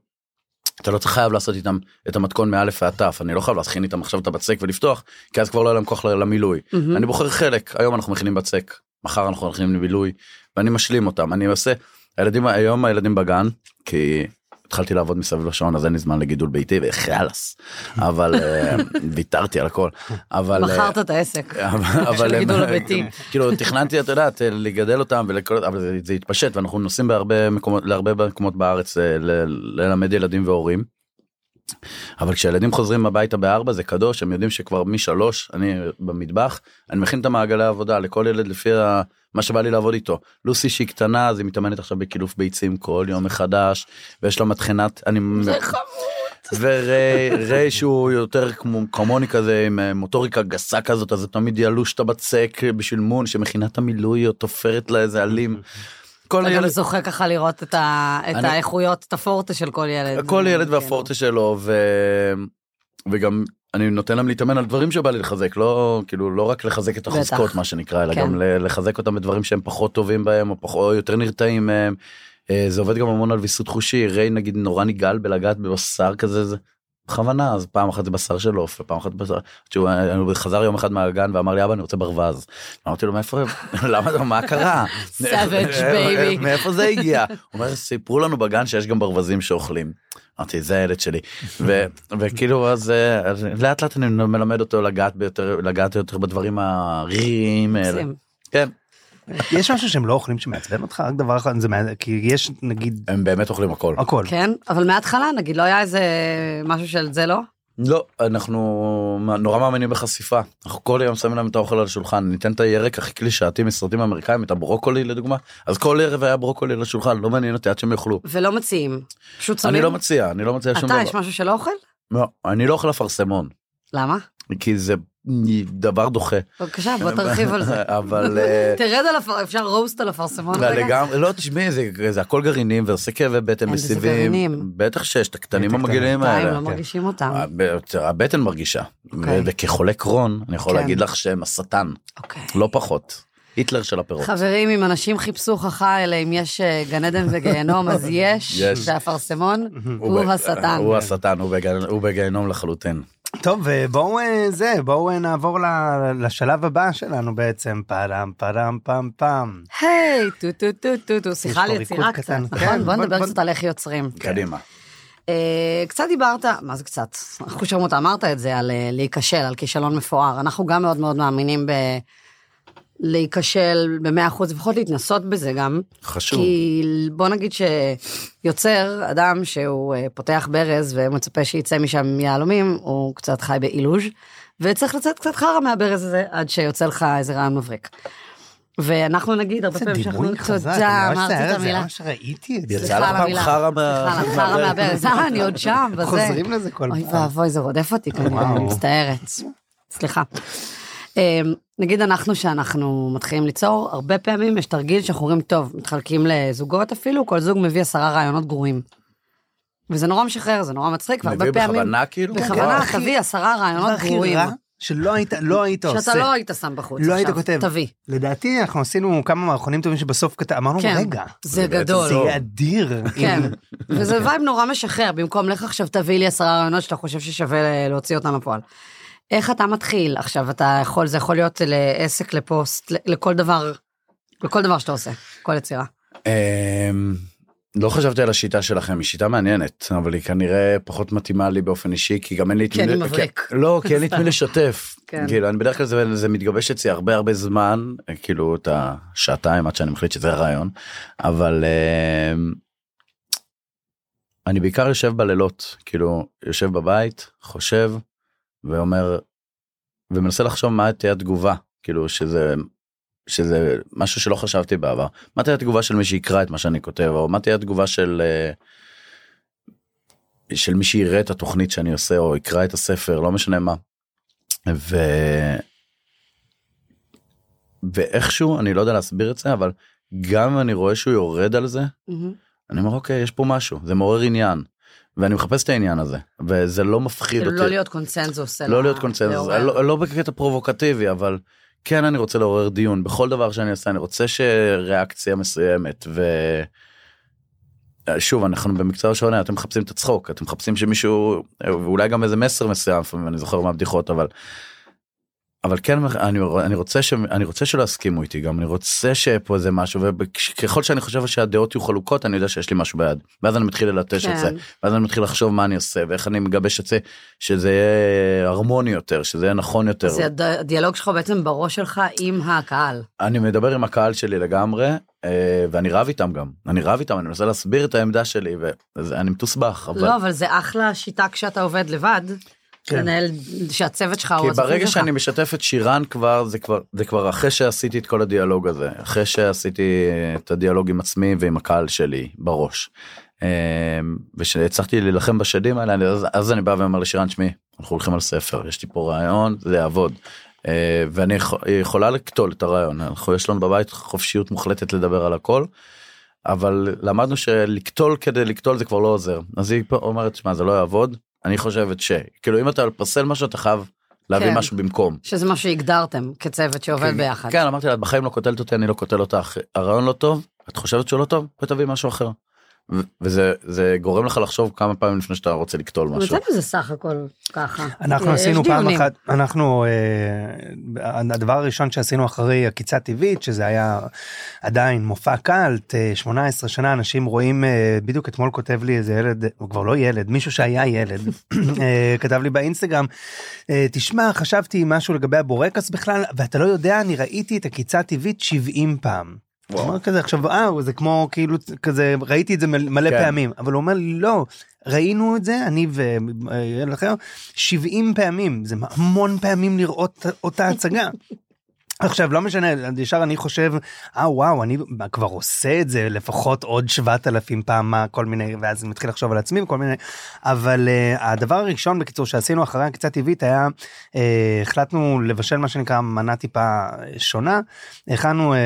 Speaker 4: אתה לא צריך חייב לעשות איתם את המתכון מאלף ועד תף אני לא חייב להכין איתם עכשיו את הבצק ולפתוח כי אז כבר לא יהיה להם כוח למילוי.
Speaker 2: מהמם.
Speaker 4: אני בוחר חלק היום אנחנו מכינים בצק מחר אנחנו מכינים לבילוי ואני משלים אותם אני עושה הילדים היום הילדים בגן כי התחלתי לעבוד מסביב לשעון אז אין לי זמן לגידול ביתי וחלאס אבל אה, [laughs] ויתרתי על הכל אבל אה,
Speaker 2: מכרת את העסק. [laughs] של הגידול הביתי.
Speaker 4: כאילו תכננתי את יודעת לגדל אותם ולכל אבל זה- התפשט ואנחנו נוסעים בהרבה מקומות להרבה מקומות בארץ אה, ללמד ילדים והורים. אבל כשילדים חוזרים הביתה בארבע זה קדוש הם יודעים שכבר משלוש אני במטבח אני מכין את המעגלי העבודה לכל ילד לפי ה- מה שבא לי לעבוד איתו לוסי שהיא קטנה אז היא מתאמנת עכשיו בקילוף ביצים כל יום מחדש ויש לה מטחנת אני וריי שהוא יותר כמו כמוני כזה עם אה, מוטוריקה גסה כזאת אז זה תמיד ילוש את הבצק בשביל מון שמכינה את המילוי היא תופרת לה איזה עלים. כל
Speaker 2: אתה גם
Speaker 4: ילד
Speaker 2: זוכה ככה לראות את ה- את
Speaker 4: אני-
Speaker 2: האיכויות, את הפורטה של כל ילד.
Speaker 4: כל ילד
Speaker 2: כן.
Speaker 4: והפורטה שלו ו... וגם אני נותן להם להתאמן על דברים שבא לי לחזק לא כאילו לא רק לחזק את החוזקות
Speaker 2: בטח.
Speaker 4: מה שנקרא אלא
Speaker 2: כן.
Speaker 4: גם לחזק אותם בדברים שהם פחות טובים בהם או פחות או יותר נרתעים מהם. אה, זה עובד גם המון על ויסות חושי ריי נגיד נורא נגעל בלגעת בבשר כזה זה בכוונה אז פעם אחת זה בשר של עוף ופעם אחת בשר אה, הוא חזר יום אחד מהגן ואמר לי אבא אני רוצה ברווז. אמרתי לו מאיפה [laughs] למה מה קרה
Speaker 2: Savage baby.
Speaker 4: מאיפה זה הגיע הוא אומר סיפרו לנו בגן שיש גם ברווזים שאוכלים. אמרתי זה הילד שלי ו- וכאילו אז אז לאט לאט אני מלמד אותו לגעת ביותר לגעת יותר בדברים הריריים האלה. כן
Speaker 3: יש משהו שהם לא אוכלים שמעצבן אותך רק דבר אחד זה מה- כי יש נגיד
Speaker 4: הם באמת אוכלים הכל.
Speaker 3: הכל.
Speaker 2: כן, אבל מההתחלה נגיד לא היה איזה משהו של זה לא?
Speaker 4: לא אנחנו נורא מאמינים בחשיפה אנחנו כל יום שמים להם את האוכל על השולחן ניתן את הירק הכי קלישאתי מסרטים אמריקאים את הברוקולי לדוגמה אז כל ערב היה ברוקולי על השולחן לא מעניין אותי עד שהם יאכלו.
Speaker 2: ולא מציעים. פשוט שמים.
Speaker 4: אני לא מציע אני לא מציע שום
Speaker 2: אתה
Speaker 4: דבר.
Speaker 2: יש משהו שלא אוכל?
Speaker 4: לא, אני לא אוכל אפרסמון
Speaker 2: למה?
Speaker 4: כי זה דבר דוחה.
Speaker 2: בבקשה בוא תרחיב על זה. [laughs]
Speaker 4: אבל אה,
Speaker 2: תרד על הפר... אפשר רוסט על אפרסמון
Speaker 4: לא,
Speaker 2: רגע?
Speaker 4: לגמרי לא תשמעי זה, זה הכל גרעינים ועושה כאבי בטן מסיבים
Speaker 2: גרעינים.
Speaker 4: בטח שיש את הקטנים. המגעילים האלה.
Speaker 2: לא מרגישים אותם.
Speaker 4: הב- הבטן מרגישה
Speaker 2: אוקיי.
Speaker 4: וכחולה קרון אני יכול
Speaker 2: כן.
Speaker 4: להגיד לך שהם השטן
Speaker 2: אוקיי.
Speaker 4: לא פחות. היטלר של הפירות.
Speaker 2: חברים, אם אנשים חיפשו הוכחה אלה אם יש אה, גן עדן וגיהנום, אז [laughs] יש,
Speaker 4: יש.
Speaker 2: והאפרסמון הוא השטן.
Speaker 4: הוא השטן הוא בגיהנום לחלוטין.
Speaker 3: טוב ובואו אה, זה בואו אה, נעבור ל- לשלב הבא שלנו בעצם פרם פרם פם פם.
Speaker 2: היי, טו טו טו טו טו, שיחה
Speaker 3: פה
Speaker 2: על
Speaker 3: ריקוד
Speaker 2: יצירה
Speaker 3: קטן.
Speaker 2: קצת,
Speaker 3: כן,
Speaker 2: נכון? בוא נדבר קצת על איך יוצרים.
Speaker 4: קדימה.
Speaker 2: אה, קצת דיברת, מה זה קצת? אנחנו שרמוטה אמרת את זה, על להיכשל, על כישלון מפואר. אנחנו גם מאוד מאוד מאמינים ב... להיכשל במאה אחוז, לפחות להתנסות בזה גם.
Speaker 4: חשוב.
Speaker 2: כי בוא נגיד שיוצר, אדם שהוא אה, פותח ברז ומצפה שיצא משם יהלומים, הוא קצת חי באילוז' וצריך לצאת קצת חרא מהברז הזה עד שיוצא לך איזה רעיון מבריק. ואנחנו נגיד הרבה פעמים שאנחנו,
Speaker 3: דימוי חזק.
Speaker 2: תודה,
Speaker 3: אני ממש
Speaker 2: אמרתי את
Speaker 3: על זה,
Speaker 2: המילה.
Speaker 3: ממש ראיתי את זה.
Speaker 4: יצא
Speaker 2: סליחה
Speaker 4: לך
Speaker 2: על
Speaker 4: פעם
Speaker 2: המילה.
Speaker 4: חרא מה-
Speaker 2: חרא [laughs] מהברז, אה, אני עוד שם, וזה.
Speaker 3: חוזרים לזה כל
Speaker 2: אוי
Speaker 3: פעם.
Speaker 2: ואבוי, זה רודף אותי כנראה. אני מצטערת. סליחה. אמ, נגיד אנחנו שאנחנו מתחילים ליצור, הרבה פעמים יש תרגיל שאנחנו אומרים, טוב, מתחלקים לזוגות אפילו, כל זוג מביא עשרה רעיונות גרועים. וזה נורא משחרר, זה נורא מצחיק, והרבה
Speaker 4: מביא
Speaker 2: פעמים...
Speaker 4: בכוונה כאילו?
Speaker 2: בכוונה, תביא עשרה רעיונות גרועים.
Speaker 3: שלא היית לא היית עושה.
Speaker 2: שאתה לא היית שם בחוץ
Speaker 3: לא היית כותב.
Speaker 2: תביא.
Speaker 3: לדעתי אנחנו עשינו כמה מערכונים טובים שבסוף כתב אמרנו
Speaker 2: כן,
Speaker 3: רגע
Speaker 2: זה גדול.
Speaker 3: זה אדיר.
Speaker 2: כן, וזה vibe נורא משחרר, במקום לך עכשיו תביא לי עשרה רעיונות שאתה חושב ששווה להוציא אותם לפועל. איך אתה מתחיל עכשיו אתה יכול זה יכול להיות לעסק לפוסט לכל דבר לכל דבר שאתה עושה כל יצירה.
Speaker 4: אמ, לא חשבתי על השיטה שלכם היא שיטה מעניינת אבל היא כנראה פחות מתאימה לי באופן אישי כי גם אין לי את
Speaker 2: כי אני
Speaker 4: מי-
Speaker 2: מבריק.
Speaker 4: לא כי אין לי את מי [laughs] לשתף
Speaker 2: כן.
Speaker 4: כאילו אני בדרך כלל זה, זה מתגבש אצלי הרבה הרבה זמן כאילו את השעתיים עד שאני מחליט שזה רעיון אבל אמ, אני בעיקר יושב בלילות כאילו יושב בבית חושב ואומר ומנסה לחשוב מה תהיה התגובה כאילו שזה שזה משהו שלא חשבתי בעבר מה תהיה התגובה של מי שיקרא את מה שאני כותב או מה תהיה התגובה של אה, של מי שיראה את התוכנית שאני עושה או יקרא את הספר לא משנה מה. ו... ואיכשהו אני לא יודע להסביר את זה אבל גם אני רואה שהוא יורד על זה
Speaker 2: מהמם.
Speaker 4: אני אומר אוקיי יש פה משהו זה מעורר עניין ואני מחפש את העניין הזה וזה לא מפחיד
Speaker 2: כאילו
Speaker 4: אותי.
Speaker 2: לא להיות קונצנזוס
Speaker 4: לא להיות קונצנזוס. לא, לא בקטע פרובוקטיבי אבל כן אני רוצה לעורר דיון בכל דבר שאני עושה אני רוצה שריאקציה מסוימת ו... שוב אנחנו במקצוע שונה אתם מחפשים את הצחוק אתם מחפשים שמישהו ואולי גם איזה מסר מסוים אני זוכר מהבדיחות אבל. אבל כן אני, אני רוצה ש, אני רוצה שלא יסכימו איתי גם אני רוצה שיהיה פה איזה משהו וככל שאני חושב שהדעות יהיו חלוקות אני יודע שיש לי משהו ביד ואז אני מתחיל ללטש את זה
Speaker 2: כן.
Speaker 4: ואז אני מתחיל לחשוב מה אני עושה ואיך אני מגבש את זה שזה יהיה הרמוני יותר שזה יהיה נכון יותר
Speaker 2: זה הד- הדיאלוג שלך בעצם בראש שלך עם הקהל.
Speaker 4: אני מדבר עם הקהל שלי לגמרי אה, ואני רב איתם גם אני רב איתם אני מנסה להסביר את העמדה שלי ואני מתוסבך אבל
Speaker 2: לא אבל זה אחלה שיטה כשאתה עובד לבד.
Speaker 3: כן.
Speaker 2: לנהל שהצוות שלך הוא
Speaker 4: כי ברגע
Speaker 2: שלך.
Speaker 4: שאני משתף את שירן כבר זה כבר זה כבר אחרי שעשיתי את כל הדיאלוג הזה אחרי שעשיתי את הדיאלוג עם עצמי ועם הקהל שלי בראש. אה, ושהצלחתי להילחם בשדים האלה אני- אז, אז אני בא ואומר לשירן שמי אנחנו הולכים על ספר יש לי פה רעיון זה יעבוד. אה, ואני יכול- יכולה לקטול את הרעיון אנחנו יש לנו בבית חופשיות מוחלטת לדבר על הכל. אבל למדנו שלקטול כדי לקטול זה כבר לא עוזר אז היא אומרת שמע זה לא יעבוד אני חושבת ש... כאילו אם אתה פסל משהו אתה חייב להביא
Speaker 2: כן.
Speaker 4: משהו במקום.
Speaker 2: שזה מה שהגדרתם כצוות שעובד ביחד.
Speaker 4: כן אמרתי לה בחיים לא קוטלת אותי אני לא קוטל אותך הרעיון לא טוב את חושבת שהוא לא טוב ותביא משהו אחר. וזה זה גורם לך לחשוב כמה פעמים לפני שאתה רוצה לקטול משהו.
Speaker 2: מצאנו זה סך הכל ככה.
Speaker 3: אנחנו
Speaker 2: יש
Speaker 3: עשינו פעם. אחת, אנחנו, אה, הדבר הראשון שעשינו אחרי עקיצה טבעית, שזה היה עדיין מופע קאלט, אה, 18 שנה, אנשים רואים, אה, בדיוק אתמול כותב לי איזה ילד, הוא כבר לא ילד, מישהו שהיה ילד, [laughs] אה, כתב לי באינסטגרם, אה, תשמע, חשבתי משהו לגבי הבורקס בכלל, ואתה לא יודע, אני ראיתי את עקיצה הטבעית 70 פעם. אמר כזה עכשיו אה זה כמו כאילו כזה ראיתי את זה מל- מלא
Speaker 4: כן.
Speaker 3: פעמים אבל הוא אומר לי לא ראינו את זה אני וילד אחר 70 פעמים זה המון פעמים לראות אותה הצגה. עכשיו לא משנה ישר אני חושב אה וואו אני כבר עושה את זה לפחות עוד 7,000 פעם מה כל מיני ואז אני מתחיל לחשוב על עצמי וכל מיני אבל uh, הדבר הראשון בקיצור שעשינו אחרי הקצה טבעית היה uh, החלטנו לבשל מה שנקרא מנה טיפה שונה הכנו uh,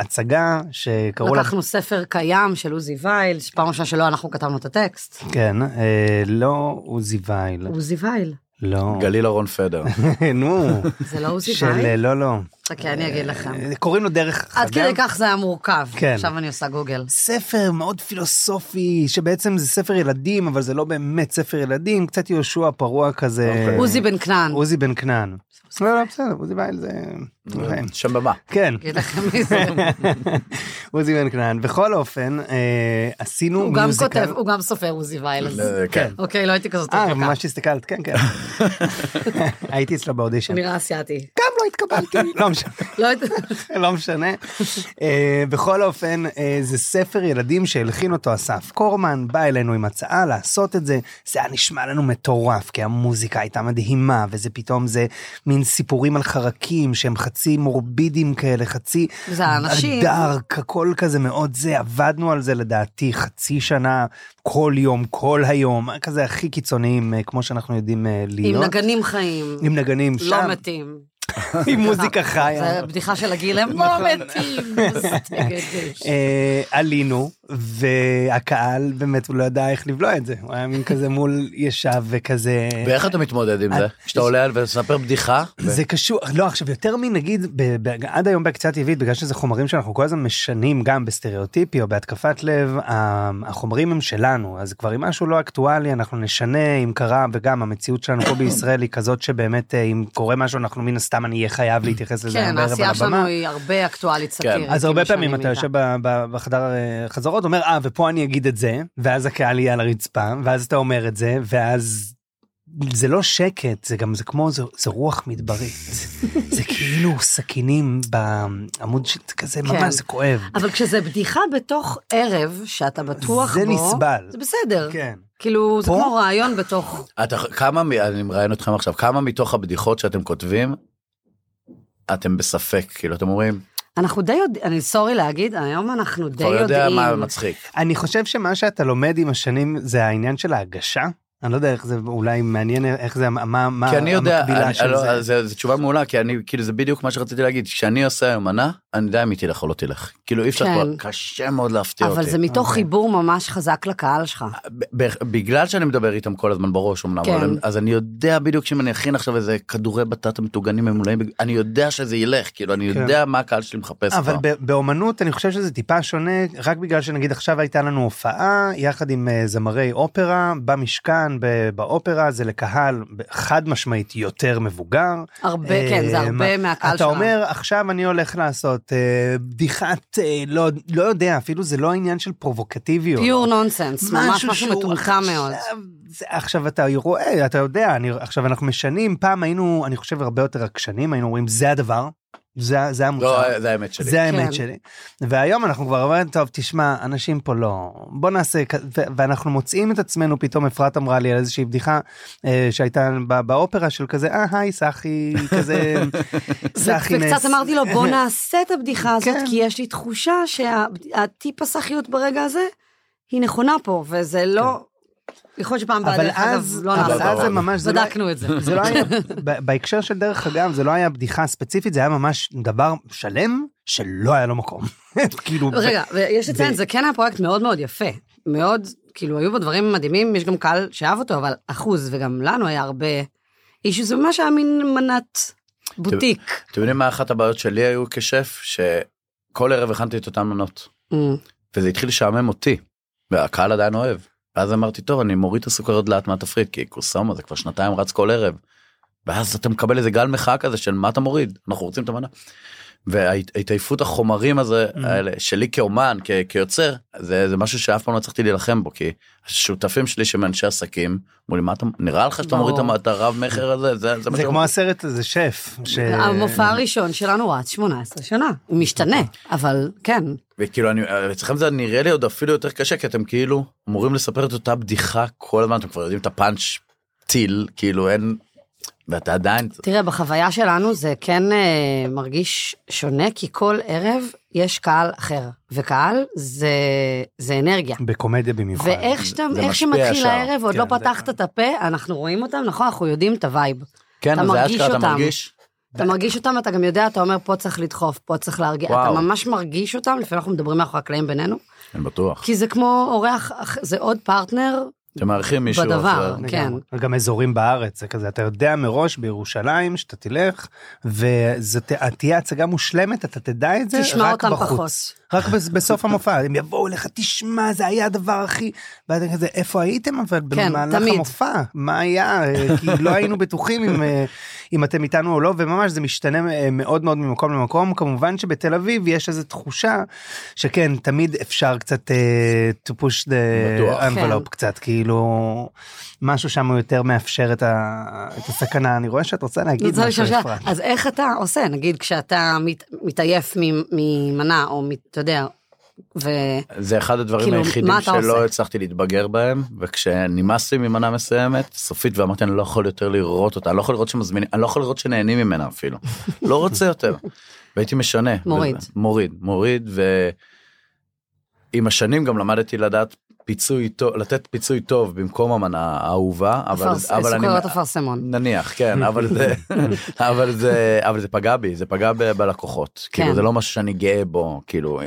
Speaker 3: הצגה שקראו לה
Speaker 2: לקחנו ספר קיים של עוזי וייל, שפעם ראשונה שלא אנחנו כתבנו את הטקסט.
Speaker 3: כן uh, לא עוזי וייל
Speaker 2: עוזי וייל.
Speaker 3: לא
Speaker 4: גליל אהרון פדר. [laughs]
Speaker 3: נו
Speaker 2: זה לא עוזי
Speaker 3: של
Speaker 2: וייל?
Speaker 3: לא לא
Speaker 2: חכה, אני אגיד לכם.
Speaker 3: אה, קוראים לו דרך
Speaker 2: עד
Speaker 3: חדם.
Speaker 2: כדי כך זה היה מורכב.
Speaker 3: כן.
Speaker 2: עכשיו אני עושה גוגל.
Speaker 3: ספר מאוד פילוסופי שבעצם זה ספר ילדים אבל זה לא באמת ספר ילדים קצת יהושע פרוע כזה
Speaker 4: אוקיי.
Speaker 2: עוזי בן כנען.
Speaker 3: עוזי בן כנען. לא לא בסדר עוזי וייל זה אוקיי.
Speaker 4: שם במה.
Speaker 3: כן
Speaker 2: אגיד לכם מי זה. [laughs]
Speaker 3: עוזי בן כנען בכל אופן אה, עשינו
Speaker 2: הוא גם. כותב, הוא גם סופר עוזי וייל. אז-
Speaker 4: אה, כן.
Speaker 2: אוקיי, לא הייתי כזאת
Speaker 3: אה
Speaker 2: רחוקה.
Speaker 3: ממש הסתכלת כן כן [laughs] הייתי אצלו באודישן
Speaker 2: נראה אסיאתי.
Speaker 3: גם לא התקבלתי [laughs] לא משנה.
Speaker 2: לא הייתי... [laughs]
Speaker 3: לא משנה. אה, בכל אופן אה, זה ספר ילדים שהלחין אותו אסף קורמן בא אלינו עם הצעה לעשות את זה זה היה נשמע לנו מטורף כי המוזיקה הייתה מדהימה וזה פתאום זה מין סיפורים על חרקים שהם חצי מורבידים כאלה חצי
Speaker 2: זה האנשים.
Speaker 3: דארק הכל כזה מאוד זה עבדנו על זה לדעתי חצי שנה כל יום כל היום כזה הכי קיצוניים אה, כמו שאנחנו יודעים אה,
Speaker 2: עם
Speaker 3: להיות
Speaker 2: נגנים חיים.
Speaker 3: עם נגנים
Speaker 2: לא
Speaker 3: שם
Speaker 2: מתים. [laughs]
Speaker 3: עם מוזיקה חיה.
Speaker 2: זה בדיחה של הגיל, הם לא מתים. [laughs]
Speaker 3: אה, עלינו והקהל באמת הוא לא ידע איך לבלוע את זה הוא היה מין כזה מול ישב וכזה
Speaker 4: ואיך אתה מתמודד עם זה? שאתה עולה ומספר בדיחה?
Speaker 3: זה קשור לא עכשיו יותר מנגיד עד היום בהקצה טבעית בגלל שזה חומרים שאנחנו כל הזמן משנים גם בסטריאוטיפי או בהתקפת לב החומרים הם שלנו אז כבר אם משהו לא אקטואלי אנחנו נשנה אם קרה וגם המציאות שלנו פה בישראל היא כזאת שבאמת אה, אם קורה משהו אנחנו מן הסתם אני אהיה חייב להתייחס לזה
Speaker 2: כן, העשייה שלנו. היא הרבה אקטואלית סאטירית.
Speaker 3: אז הרבה
Speaker 2: כאילו,
Speaker 3: פעמים
Speaker 2: שנים
Speaker 3: אתה. יושב בחדר אה, חזרות אומר אה ופה אני אגיד את זה ואז הקהל יהיה על הרצפה ואז אתה אומר את זה ואז זה לא שקט זה גם זה כמו זה, זה רוח מדברית [laughs] זה כאילו סכינים בעמוד ש- כזה
Speaker 2: כן.
Speaker 3: ממש זה כואב.
Speaker 2: אבל כשזה בדיחה בתוך ערב שאתה בטוח
Speaker 3: זה
Speaker 2: בו,
Speaker 3: נסבל.
Speaker 2: זה בסדר.
Speaker 3: כן.
Speaker 2: כאילו, זה
Speaker 3: פה?
Speaker 2: כמו רעיון בתוך...
Speaker 4: אתה כמה אני מראיין אתכם עכשיו כמה מתוך הבדיחות שאתם כותבים אתם בספק כאילו אתם אומרים
Speaker 2: אנחנו די יודעים, אני סורי להגיד, היום אנחנו די
Speaker 4: כבר יודע
Speaker 2: יודעים.
Speaker 4: מה מצחיק.
Speaker 3: אני חושב שמה שאתה לומד עם השנים זה העניין של ההגשה. אני לא יודע איך זה אולי מעניין איך זה מה מה
Speaker 4: כי אני יודע,
Speaker 3: המקבילה
Speaker 4: אני-
Speaker 3: של
Speaker 4: לא,
Speaker 3: זה.
Speaker 4: זה זה תשובה מעולה כי אני כאילו זה בדיוק מה שרציתי להגיד כשאני עושה היום מנה אני יודע אם היא תלך או לא תלך כאילו אי אפשר
Speaker 2: כן.
Speaker 4: כבר קשה מאוד להפתיע אותי.
Speaker 2: אבל זה מתוך
Speaker 3: אוקיי.
Speaker 2: חיבור ממש חזק לקהל שלך.
Speaker 4: ב- ב- בגלל שאני מדבר איתם כל הזמן בראש אמנם
Speaker 2: כן.
Speaker 4: אבל אז אני יודע בדיוק שאם אני אכין עכשיו איזה כדורי בטטה מטוגנים ממולאים אני יודע שזה ילך כאילו אני
Speaker 3: כן.
Speaker 4: יודע מה הקהל שלי מחפש.
Speaker 3: אבל
Speaker 4: כבר.
Speaker 3: ב- באומנות אני חושב שזה טיפה שונה רק בגלל שנגיד עכשיו הייתה לנו הופעה יחד עם אה, זמרי אופרה במשכן ב- באופרה זה לקהל חד משמעית יותר מבוגר.
Speaker 2: הרבה, כן, זה
Speaker 3: אה,
Speaker 2: הרבה
Speaker 3: מה-
Speaker 2: מהקהל
Speaker 3: אתה
Speaker 2: שלך.
Speaker 3: אומר עכשיו אני הולך לעשות אה, בדיחת אה, לא לא יודע אפילו זה לא עניין של פרובוקטיביות.
Speaker 2: פיור נונסנס, ממש משהו מטומטם מאוד.
Speaker 3: זה- עכשיו אתה רואה אתה יודע אני עכשיו אנחנו משנים פעם היינו אני חושב הרבה יותר עקשנים היינו אומרים זה הדבר. זה זה המוצר.
Speaker 4: לא זה האמת שלי.
Speaker 3: זה האמת
Speaker 2: כן.
Speaker 3: שלי. והיום אנחנו כבר אומרים טוב תשמע אנשים פה לא בוא נעשה ואנחנו מוצאים את עצמנו פתאום אפרת אמרה לי על איזושהי בדיחה אה, שהייתה ב- באופרה של כזה אה היי סחי כזה. [laughs] סחי
Speaker 2: וקצת
Speaker 3: נס.
Speaker 2: אמרתי לו בוא [laughs] נעשה את הבדיחה הזאת
Speaker 3: כן.
Speaker 2: כי יש לי תחושה שהטיפ הסחיות ברגע הזה היא נכונה פה וזה לא. יכול להיות שפעם
Speaker 3: אבל
Speaker 2: דרך אגב
Speaker 3: אז
Speaker 2: לא
Speaker 3: אבל
Speaker 2: נעשה.
Speaker 3: אז זה ממש זה לא-
Speaker 2: בדקנו את זה.
Speaker 3: זה לא היה [laughs] בהקשר של דרך אגב זה לא היה בדיחה ספציפית זה היה ממש דבר שלם שלא היה לו מקום. [laughs] כאילו
Speaker 2: רגע, ויש לציין, זה כן היה פרויקט מאוד מאוד יפה. מאוד, כאילו, היו בו דברים מדהימים, יש גם קהל שאהב אותו, אבל אחוז, וגם לנו היה הרבה אישו, זה ממש היה מין מנת בוטיק.
Speaker 4: אתם יודעים מה אחת הבעיות שלי היו כשף? שכל ערב הכנתי את אותן מנות.
Speaker 2: Mm.
Speaker 4: וזה התחיל לשעמם אותי. והקהל עדיין אוהב. ואז אמרתי טוב אני מוריד את הסוכריות לאט מהתפריט כי קוסומה זה כבר שנתיים רץ כל ערב. ואז אתה מקבל איזה גל מחאה כזה של מה אתה מוריד אנחנו רוצים את המנה. וההתעייפות החומרים הזה
Speaker 3: Mm.
Speaker 4: האלה שלי כאומן כ- כיוצר זה זה משהו שאף פעם לא הצלחתי להילחם בו כי השותפים שלי שהם אנשי עסקים אמרו לי מה אתה נראה לך שאתה מוריד את הרב מכר הזה זה זה
Speaker 3: זה כמו הסרט הזה שף. ש-
Speaker 2: המופע הראשון שלנו רץ 18 שנה, הוא משתנה, אבל כן,
Speaker 4: וכאילו אני אצלכם זה נראה לי עוד אפילו יותר קשה כי אתם כאילו אמורים לספר את אותה בדיחה כל הזמן אתם כבר יודעים את הפאנץ' טיל כאילו אין. ואתה עדיין
Speaker 2: תראה, בחוויה שלנו זה כן אה, מרגיש שונה, כי כל ערב יש קהל אחר, וקהל זה, זה אנרגיה.
Speaker 3: בקומדיה במיוחד.
Speaker 2: ואיך שאתה,
Speaker 4: זה
Speaker 2: איך שמתחיל
Speaker 4: ישר.
Speaker 2: הערב, עוד
Speaker 3: כן,
Speaker 2: לא
Speaker 3: זה-
Speaker 2: פתחת את הפה, אנחנו רואים אותם, נכון, אנחנו יודעים את ה vibe.
Speaker 4: כן
Speaker 2: אתה
Speaker 4: זה אשכרה אתה. מרגיש.
Speaker 2: אתה מרגיש אותם, אתה גם יודע, אתה אומר, פה צריך לדחוף, פה צריך להרגיע, אתה. ממש מרגיש אותם, לפעמים אנחנו מדברים מאחורי הקלעים בינינו,
Speaker 4: אני בטוח.
Speaker 2: כי זה כמו אורח, זה עוד פרטנר
Speaker 4: אתם מארחים מישהו
Speaker 2: בדבר.
Speaker 4: אחר.
Speaker 2: כן.
Speaker 3: לגמרי. גם אזורים בארץ זה כזה אתה יודע מראש בירושלים שאתה תלך וזאת תהיה הצגה מושלמת אתה תדע את זה
Speaker 2: תשמע
Speaker 3: רק
Speaker 2: אותם
Speaker 3: בחוץ.
Speaker 2: פחות.
Speaker 3: רק בס- בסוף המופע הם יבואו לך תשמע זה היה הדבר הכי ואתה כזה איפה הייתם אבל
Speaker 2: כן,
Speaker 3: במהלך
Speaker 2: תמיד.
Speaker 3: המופע? מה היה? אה, כי לא היינו בטוחים אם אה, אם אתם איתנו או לא וממש זה משתנה אה, מאוד מאוד ממקום למקום. כמובן שבתל אביב יש איזו תחושה שכן תמיד אפשר קצת אה, to push the envelope
Speaker 2: כן.
Speaker 3: קצת כאילו משהו שם הוא יותר מאפשר את, ה, את הסכנה. אני רואה שאת רוצה להגיד משהו אפרת.
Speaker 2: אז איך אתה עושה, נגיד כשאתה מת, מתעייף ממנה, או מת- אתה יודע, ו...
Speaker 4: זה אחד הדברים
Speaker 2: כאילו,
Speaker 4: היחידים שלא
Speaker 2: עושה?
Speaker 4: הצלחתי להתבגר בהם וכשנמאס לי ממנה מסוימת סופית ואמרתי אני לא יכול יותר לראות אותה אני לא יכול לראות שמזמינים אני לא יכול לראות שנהנים ממנה אפילו [laughs] לא רוצה יותר. והייתי משנה
Speaker 2: מוריד.
Speaker 4: וזה- מוריד מוריד ועם השנים גם למדתי לדעת פיצוי טוב לתת פיצוי טוב במקום המנה האהובה אבל
Speaker 2: אפרס-
Speaker 4: אבל אני
Speaker 2: סוכריות אפרסמון.
Speaker 4: נניח כן [laughs] אבל זה אבל זה אבל זה פגע בי זה פגע ב- בלקוחות כאילו
Speaker 2: כן.
Speaker 4: זה לא משהו שאני גאה בו כאילו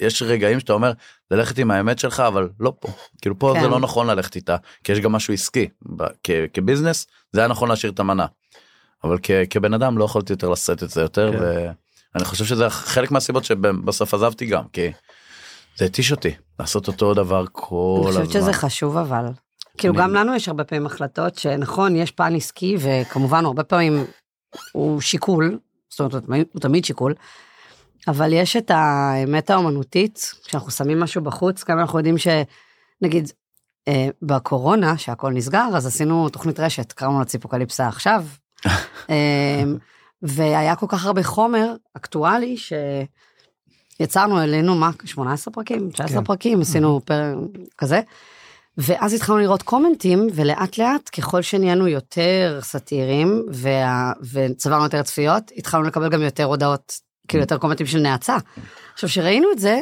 Speaker 4: יש רגעים שאתה אומר ללכת עם האמת שלך אבל לא פה כאילו פה
Speaker 2: כן.
Speaker 4: זה לא נכון ללכת איתה כי יש גם משהו עסקי ב- כ- כביזנס זה היה נכון להשאיר את המנה. אבל כ- כבן אדם לא יכולתי יותר לשאת את זה יותר
Speaker 3: כן.
Speaker 4: ואני חושב שזה חלק מהסיבות שבסוף עזבתי גם כי זה התיש אותי לעשות אותו דבר כל
Speaker 2: אני
Speaker 4: הזמן.
Speaker 2: חושבת שזה חשוב אבל. כאילו
Speaker 4: אני-
Speaker 2: גם לנו יש הרבה פעמים החלטות שנכון, יש פן עסקי, וכמובן הרבה פעמים הוא שיקול, זאת אומרת, הוא תמיד- שיקול, אבל יש את האמת האומנותית, כשאנחנו שמים משהו בחוץ, גם אנחנו יודעים שנגיד, אה, בקורונה, שהכל נסגר, אז עשינו תוכנית רשת, קראנו לה ציפוקליפסה עכשיו, [laughs] אה, והיה כל כך הרבה חומר אקטואלי, שיצרנו אלינו, מה, 18 פרקים? 19
Speaker 3: כן.
Speaker 2: פרקים, עשינו פרק כזה. ואז התחלנו לראות קומנטים, ולאט לאט, ככל שנהיינו יותר סאטירים, וה... וצברנו יותר צפיות, התחלנו לקבל גם יותר הודעות, כאילו יותר קומנטים של נאצה. עכשיו, כשראינו את זה,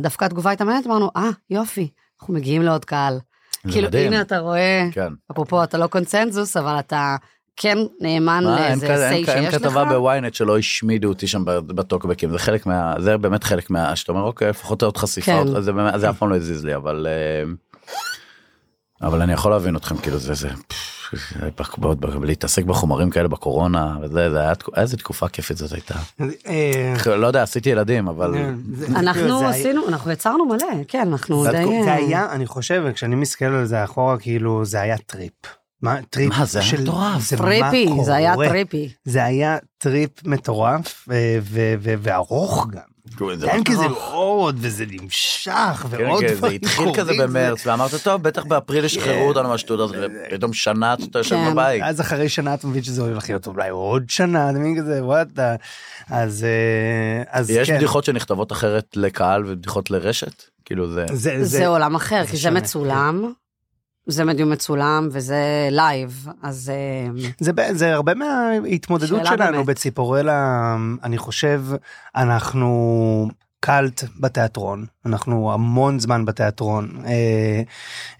Speaker 2: דווקא התגובה הייתה מעניינת, אמרנו, אה, יופי, אנחנו מגיעים לעוד קהל. כאילו,
Speaker 4: מדהים.
Speaker 2: הנה אתה רואה,
Speaker 4: כן.
Speaker 2: אפרופו, אתה לא קונצנזוס, אבל אתה כן נאמן
Speaker 4: אין
Speaker 2: לאיזה
Speaker 4: אין
Speaker 2: סיי
Speaker 4: אין
Speaker 2: שיש לך.
Speaker 4: כתבה בוויינט שלא השמידו אותי שם בטוקבקים זה חלק מה זה באמת חלק מה שאתה אומר אוקיי לפחות עוד חשיפה
Speaker 2: כן.
Speaker 4: עוד- זה באמת- זה אף פעם לא הזיז לי אבל אה, אבל אני יכול להבין אתכם כאילו זה זה להתעסק בחומרים כאלה בקורונה וזה זה היה איזה תקופה כיפית זאת הייתה
Speaker 3: אה,
Speaker 4: לא יודע עשיתי ילדים אבל
Speaker 3: זה- זה-
Speaker 2: אנחנו
Speaker 3: זה-
Speaker 2: עשינו, אנחנו יצרנו מלא, כן, אנחנו
Speaker 3: זה
Speaker 2: די...
Speaker 3: זה
Speaker 2: אה,
Speaker 3: היה אני חושב כשאני מסתכל על זה אחורה כאילו זה היה trip. מה trip
Speaker 4: מה, זה היה
Speaker 3: של-
Speaker 4: מטורף.
Speaker 3: זה מה
Speaker 2: trippy, זה היה. trippy.
Speaker 3: זה היה trip מטורף אה, וארוך גם.
Speaker 4: זה
Speaker 3: זה היה כזה
Speaker 2: ארוך.
Speaker 3: עוד וזה נמשך
Speaker 4: כן,
Speaker 3: ועוד
Speaker 4: כן, זה
Speaker 3: דברים
Speaker 4: התחיל כזה במרץ ואמרת טוב בטח באפריל ישחררו אותנו מהשטות הזאת ופתאום שנה אתה יושב
Speaker 2: כן.
Speaker 4: בבית.
Speaker 3: אז אחרי שנה אתה מבין שזה הולך להיות אולי עוד שנה אתה מבין כזה what אז אה, אז
Speaker 4: יש
Speaker 3: כן.
Speaker 4: בדיחות שנכתבות אחרת לקהל ובדיחות לרשת כאילו זה
Speaker 3: זה
Speaker 2: זה עולם אחר,
Speaker 3: זה
Speaker 2: כי זה מצולם, זה מדיום מצולם וזה לייב, אז אה,
Speaker 3: זה, זה הרבה מההתמודדות שלנו
Speaker 2: באמת.
Speaker 3: בציפורלה אני חושב אנחנו cult בתיאטרון אנחנו המון זמן בתיאטרון אה,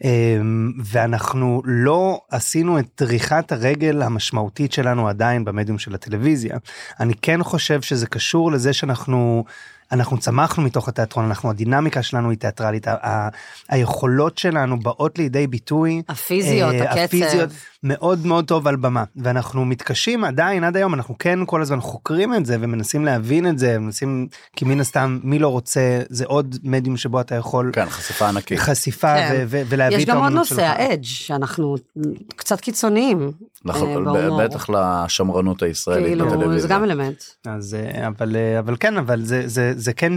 Speaker 3: אה, ואנחנו לא עשינו את דריכת הרגל המשמעותית שלנו עדיין במדיום של הטלוויזיה אני כן חושב שזה קשור לזה שאנחנו. אנחנו צמחנו מתוך התיאטרון, אנחנו, הדינמיקה שלנו היא תיאטרלית, ה- ה- היכולות שלנו באות לידי ביטוי.
Speaker 2: הפיזיות,
Speaker 3: אה,
Speaker 2: הקצב.
Speaker 3: הפיזיות מאוד מאוד טוב על במה ואנחנו מתקשים עדיין עד היום אנחנו כן כל הזמן חוקרים את זה ומנסים להבין את זה מנסים כי מן הסתם מי לא רוצה זה עוד מדיום שבו אתה יכול
Speaker 4: כן, חשיפה ענקית.
Speaker 3: חשיפה
Speaker 2: כן.
Speaker 3: ו- ו- ולהביא
Speaker 2: יש
Speaker 3: את
Speaker 2: גם עוד
Speaker 3: האומנות שלך.
Speaker 2: נושא, האדג', שאנחנו קצת קיצוניים.
Speaker 4: נכון,
Speaker 2: אה.
Speaker 4: בטח לשמרנות הישראלית
Speaker 2: כאילו,
Speaker 4: בטלוויזיה.
Speaker 2: זה גם אלמנט.
Speaker 3: אז אה, אבל אה, אבל כן אבל זה זה זה כן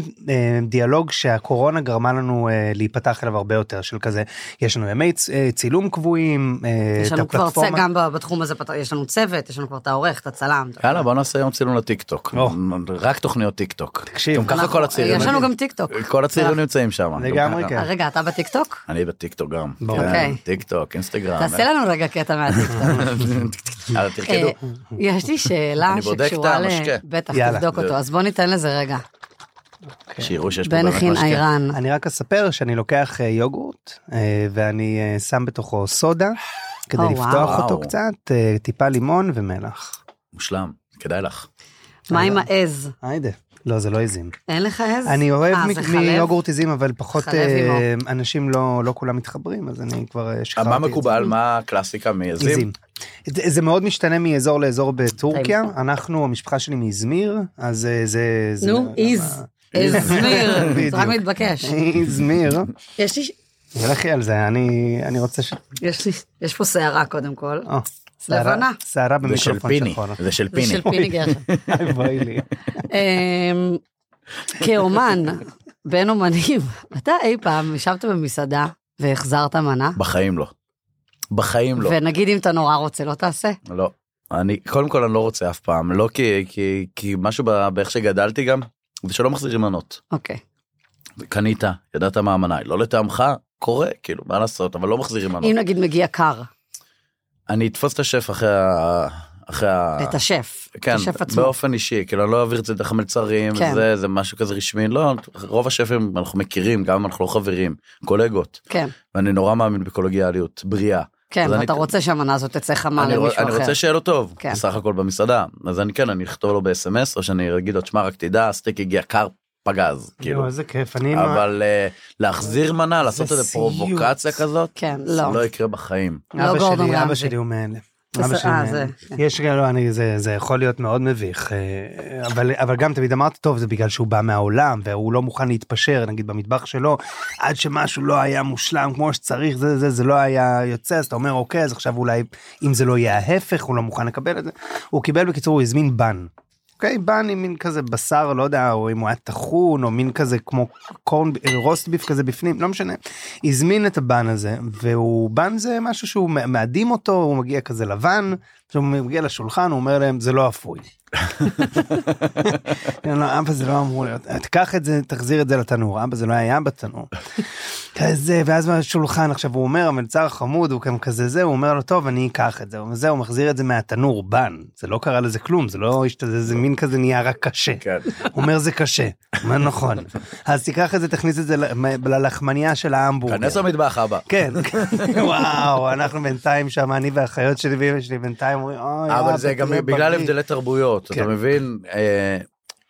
Speaker 3: דיאלוג שהקורונה גרמה לנו להיפתח אליו הרבה יותר של כזה יש לנו ימי צילום קבועים
Speaker 2: יש לנו כבר, צ-. גם ב- בתחום הזה, יש לנו צוות, יש לנו כבר את העורך, את הצלם.
Speaker 4: יאללה בוא נעשה יום צילום לטיק טוק.
Speaker 3: או.
Speaker 4: רק תוכניות טיק טוק.
Speaker 3: תקשיב.
Speaker 4: גם ככה כל הצעירים.
Speaker 2: יש לנו גם טיק טוק.
Speaker 4: כל הצעירים נמצאים שם. גם
Speaker 3: לגמרי. כן.
Speaker 2: רגע, אתה בטיק טוק?
Speaker 4: אני בטיק טוק גם. כן,
Speaker 2: אוקיי.
Speaker 4: טיק טוק, אינסטגרם.
Speaker 2: תעשה לנו רגע קטע מהטיק טוק. [laughs] [laughs]
Speaker 4: יאללה, תרקדו.
Speaker 2: אה, יש לי שאלה
Speaker 4: אני בודק את
Speaker 2: שקשורה ל...
Speaker 4: המשקה.
Speaker 2: בטח. תבדוק אותו, אז בוא ניתן לזה רגע.
Speaker 4: שיראו שיש פה
Speaker 2: בן
Speaker 4: באמת
Speaker 2: הכין
Speaker 4: משקה.
Speaker 2: איירן.
Speaker 3: אני רק אספר שאני לוקח אה, יוגורט אה, ואני שם בתוכו סודה כדי לפתוח. אותו קצת טיפה לימון ומלח.
Speaker 4: מושלם, כדאי לך.
Speaker 2: מה עם העז?
Speaker 3: היידה. לא זה לא עזים.
Speaker 2: אין לך עז?
Speaker 3: אני אוהב
Speaker 2: אה?
Speaker 3: מיוגורט עזים אבל פחות אה. אנשים לא לא כולם מתחברים אז אני כבר אה, שחררתי
Speaker 4: מה
Speaker 3: את זה.
Speaker 4: מקובל? מה הקלאסיקה מעזים?
Speaker 3: עזים. זה זה מאוד משתנה מאזור לאזור בטורקיה אנחנו המשפחה שלי מאזמיר אז זה
Speaker 2: נו, איז. איזמיר, [laughs] זה רק. מתבקש.
Speaker 3: איזמיר
Speaker 2: יש לי,
Speaker 3: לכי על זה אני אני רוצה ש...
Speaker 2: יש לי, יש פה שערה קודם כל. לבנה.
Speaker 3: שערה
Speaker 4: זה של
Speaker 3: במיקרופון
Speaker 4: פיני,
Speaker 3: שחור.
Speaker 4: זה של
Speaker 2: זה
Speaker 4: פיני.
Speaker 2: של פיני. [laughs]
Speaker 3: אוי, לי.
Speaker 2: אמ, כאומן, בין אומנים, אתה אי פעם ישבת במסעדה והחזרת מנה?
Speaker 4: בחיים לא. בחיים לא.
Speaker 2: ונגיד אם אתה נורא רוצה, לא תעשה?
Speaker 4: לא. אני קודם כל אני לא רוצה אף פעם לא כי כי כי משהו באיך שגדלתי גם זה שלא מחזירים מנות
Speaker 2: אוקיי.
Speaker 4: קנית ידעת מה המנה לא לטעמך קורה כאילו מה לעשות אבל לא מחזירים מנות
Speaker 2: אם נגיד מגיע קר,
Speaker 4: אני אתפוס את השף אחרי ה... אחרי ה...
Speaker 2: את השף, את
Speaker 4: כן
Speaker 2: השף עצמו.
Speaker 4: באופן אישי כאילו אני לא אעביר את זה דרך המלצרים
Speaker 2: כן.
Speaker 4: זה זה משהו כזה רשמי לא רוב השפים אנחנו מכירים גם אם אנחנו לא חברים קולגות
Speaker 2: כן,
Speaker 4: ואני נורא מאמין בקולגיאליות בריאה.
Speaker 2: כן,
Speaker 4: אז אני-
Speaker 2: ואתה רוצה שהמנה הזאת תצא חמה
Speaker 4: אני,
Speaker 2: למישהו
Speaker 4: אני
Speaker 2: אחר.
Speaker 4: רוצה שיהיה לו טוב,
Speaker 2: כן.
Speaker 4: בסך הכל במסעדה, אז אני כן, אני אכתוב לו ב-SMS או שאני אגיד לו, תשמע רק תדע, הסטייק הגיע קר פגז, כאילו,
Speaker 3: איזה כיף אני
Speaker 4: אבל אה, להחזיר מנה, לעשות איזה. פרובוקציה כזאת,
Speaker 2: כן,
Speaker 4: זה
Speaker 2: לא.
Speaker 4: לא יקרה בחיים.
Speaker 2: לא
Speaker 3: אבא שלי, אבא. שלי הוא מאלה.
Speaker 2: בסדר,
Speaker 3: אבא שלי מאלה.
Speaker 2: זה, כן.
Speaker 3: יש כאלה, אני, זה, זה יכול להיות מאוד מביך, אה, אבל, אבל גם תמיד אמרתי, טוב, זה בגלל שהוא בא מהעולם, והוא לא מוכן להתפשר, נגיד במטבח שלו, עד שמשהו לא היה מושלם כמו שצריך, זה, זה, זה לא היה יוצא, אז אתה אומר, אוקיי, אז עכשיו אולי, אם זה לא יהיה ההפך, הוא לא מוכן לקבל את זה. הוא קיבל, בקיצור, הוא הזמין בן. אוקיי, בן עם מין כזה בשר, לא יודע, או אם הוא היה טחון, או מין כזה כמו קורן, רוסט ביף כזה בפנים, לא משנה. הזמין את הבן הזה, והוא, בן זה משהו שהוא מאדים אותו, הוא מגיע כזה לבן, כשהוא מגיע לשולחן, הוא אומר להם, זה לא אפוי. [laughs] לא, אבא זה לא אמור להיות, תקח את זה, תחזיר את זה לתנור, אבא זה לא היה בתנור. [laughs] כזה, ואז בשולחן עכשיו הוא אומר, המלצר החמוד, הוא גם כזה זה, הוא אומר לו, טוב, אני אקח את זה, הוא זה, הוא מחזיר את זה מהתנור, בן, זה לא קרה לזה כלום, זה לא, זה מין כזה נהיה רק קשה.
Speaker 4: כן.
Speaker 3: הוא אומר זה קשה, אומר נכון, אז תיקח את זה, תכניס את זה ללחמניה של ההמבורגר.
Speaker 4: כנס למטבח אבא.
Speaker 3: כן, [laughs] וואו, אנחנו בינתיים שם, אני והאחיות שלי ואמא שלי בינתיים אומרים, אוי,
Speaker 4: אבל זה גם בגלל
Speaker 3: בריא."
Speaker 4: הבדלי תרבויות,
Speaker 3: כן.
Speaker 4: אתה מבין? אה,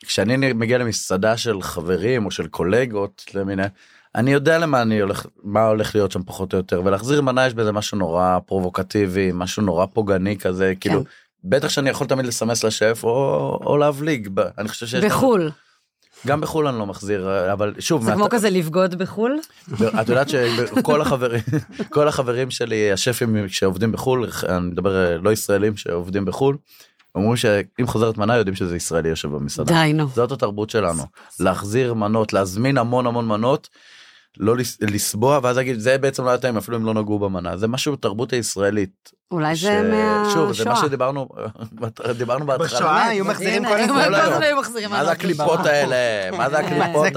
Speaker 4: כשאני מגיע למסעדה של חברים או של קולגות למיניהם, אני יודע למה אני הולך, מה הולך להיות שם פחות או יותר, ולהחזיר מנה יש בזה משהו נורא פרובוקטיבי, משהו נורא פוגעני כזה, כאילו, בטח שאני יכול תמיד לסמס לשף או, או להבליג, אני חושב שיש...
Speaker 2: בחו"ל,
Speaker 4: גם בחו"ל אני לא מחזיר, אבל שוב,
Speaker 2: זה
Speaker 4: מה-
Speaker 2: כמו כזה לבגוד בחו"ל?
Speaker 4: את יודעת שכל החברים, כל החברים שלי, השפים שעובדים בחו"ל, אני מדבר לא ישראלים שעובדים בחו"ל, אומרים שאם חוזרת מנה יודעים שזה ישראלי יושב במסעדה.
Speaker 2: די נו.
Speaker 4: זאת התרבות שלנו, להחזיר מנות, להזמין המון המון מנות, לא לס- לסבוע ואז להגיד זה בעצם לא היה טעים אפילו אם לא נגעו במנה, זה משהו בתרבות הישראלית.
Speaker 2: אולי
Speaker 4: ש-
Speaker 2: זה
Speaker 4: שוב, זה מה
Speaker 2: מהשואה.
Speaker 4: שדיברנו, דיברנו בהתחלה.
Speaker 3: בשואה היו מחזירים כל
Speaker 2: כל
Speaker 4: היום.
Speaker 2: הזמן היו מחזירים
Speaker 4: מה זה הקליפות. האלה? מה זה [laughs] הקליפות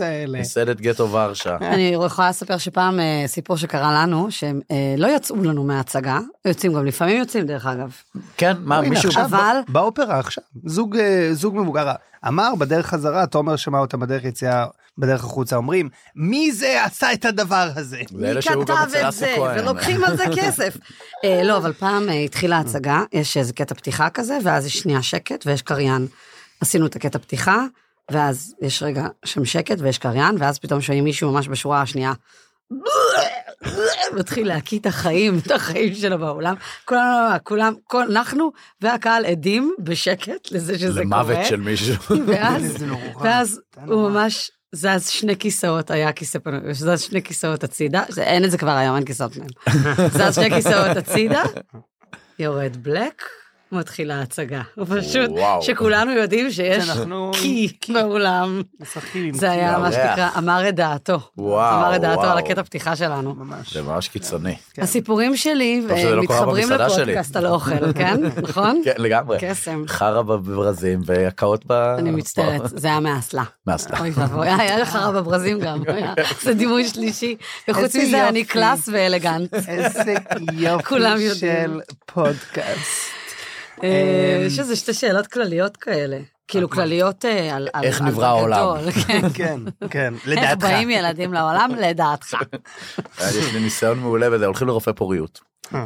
Speaker 4: האלה? מסעדת גטו ורשה.
Speaker 2: אני יכולה לספר שפעם אה, סיפור שקרה לנו, שהם אה, לא יצאו לנו מההצגה, יוצאים גם לפעמים יוצאים דרך אגב.
Speaker 4: כן, מה מישהו...
Speaker 2: אבל-
Speaker 3: באופרה עכשיו זוג אה, זוג מבוגר אמר בדרך חזרה תומר שמע אותם בדרך יציאה בדרך החוצה אומרים מי זה עשה את הדבר הזה.
Speaker 2: מי כתב את זה. ולוקחים על זה [laughs] כסף. אה, לא, אבל פעם אה, התחילה ההצגה, יש איזה קטע פתיחה כזה, ואז יש שנייה שקט ויש קריין. עשינו את הקטע פתיחה, ואז יש רגע שם שקט ויש קריין, ואז פתאום שומעים מישהו ממש בשורה השנייה. מתחיל להקיא את החיים, את החיים שלו בעולם. כולם, כולם, כל, אנחנו והקהל עדים בשקט לזה שזה קורה.
Speaker 4: למוות של מישהו.
Speaker 2: ואז. ואז הוא. ממש זז שני כיסאות, היה כיסא פנוי, זז שני כיסאות הצידה, אין את זה כבר היום, אין כיסאות פנויים. זז שני כיסאות הצידה, יורד בלק, מתחילה ההצגה. הוא פשוט,
Speaker 4: וואו.
Speaker 2: שכולנו יודעים שיש
Speaker 3: שאנחנו
Speaker 2: קי באולם.
Speaker 3: משחקים
Speaker 2: זה היה מה. שנקרא, אמר את דעתו.
Speaker 4: וואו,
Speaker 2: אמר את דעתו
Speaker 4: וואו.
Speaker 2: על הקטע פתיחה שלנו.
Speaker 3: ממש.
Speaker 4: זה ממש קיצוני.
Speaker 3: כן.
Speaker 2: הסיפורים שלי
Speaker 4: לא
Speaker 2: מתחברים. לפודקאסט על אוכל, כן? [laughs] נכון?
Speaker 4: כן, לגמרי.
Speaker 2: קסם.
Speaker 4: חרא בברזים והקאות ב...
Speaker 2: אני מצטערת, זה היה מאסלה.
Speaker 4: מאסלה.
Speaker 2: אוי ואבוי, היה לך רע בברזים גם, [laughs] זה דימוי שלישי. וחוץ מזה אני. קלאס ואלגנט.
Speaker 3: איזה [laughs] יופי. של פודקאסט.
Speaker 2: אה,
Speaker 3: אמ,
Speaker 2: יש איזה שתי שאלות כלליות כאלה. כאילו כלליות אה, על... על-
Speaker 4: איך נברא העולם? [laughs]
Speaker 2: כן. [laughs]
Speaker 3: כן, כן,
Speaker 2: איך
Speaker 3: לדעתך.
Speaker 2: באים ילדים לעולם? [laughs] לדעתך.
Speaker 4: יש לי ניסיון מעולה בזה, הולכים לרופא פוריות.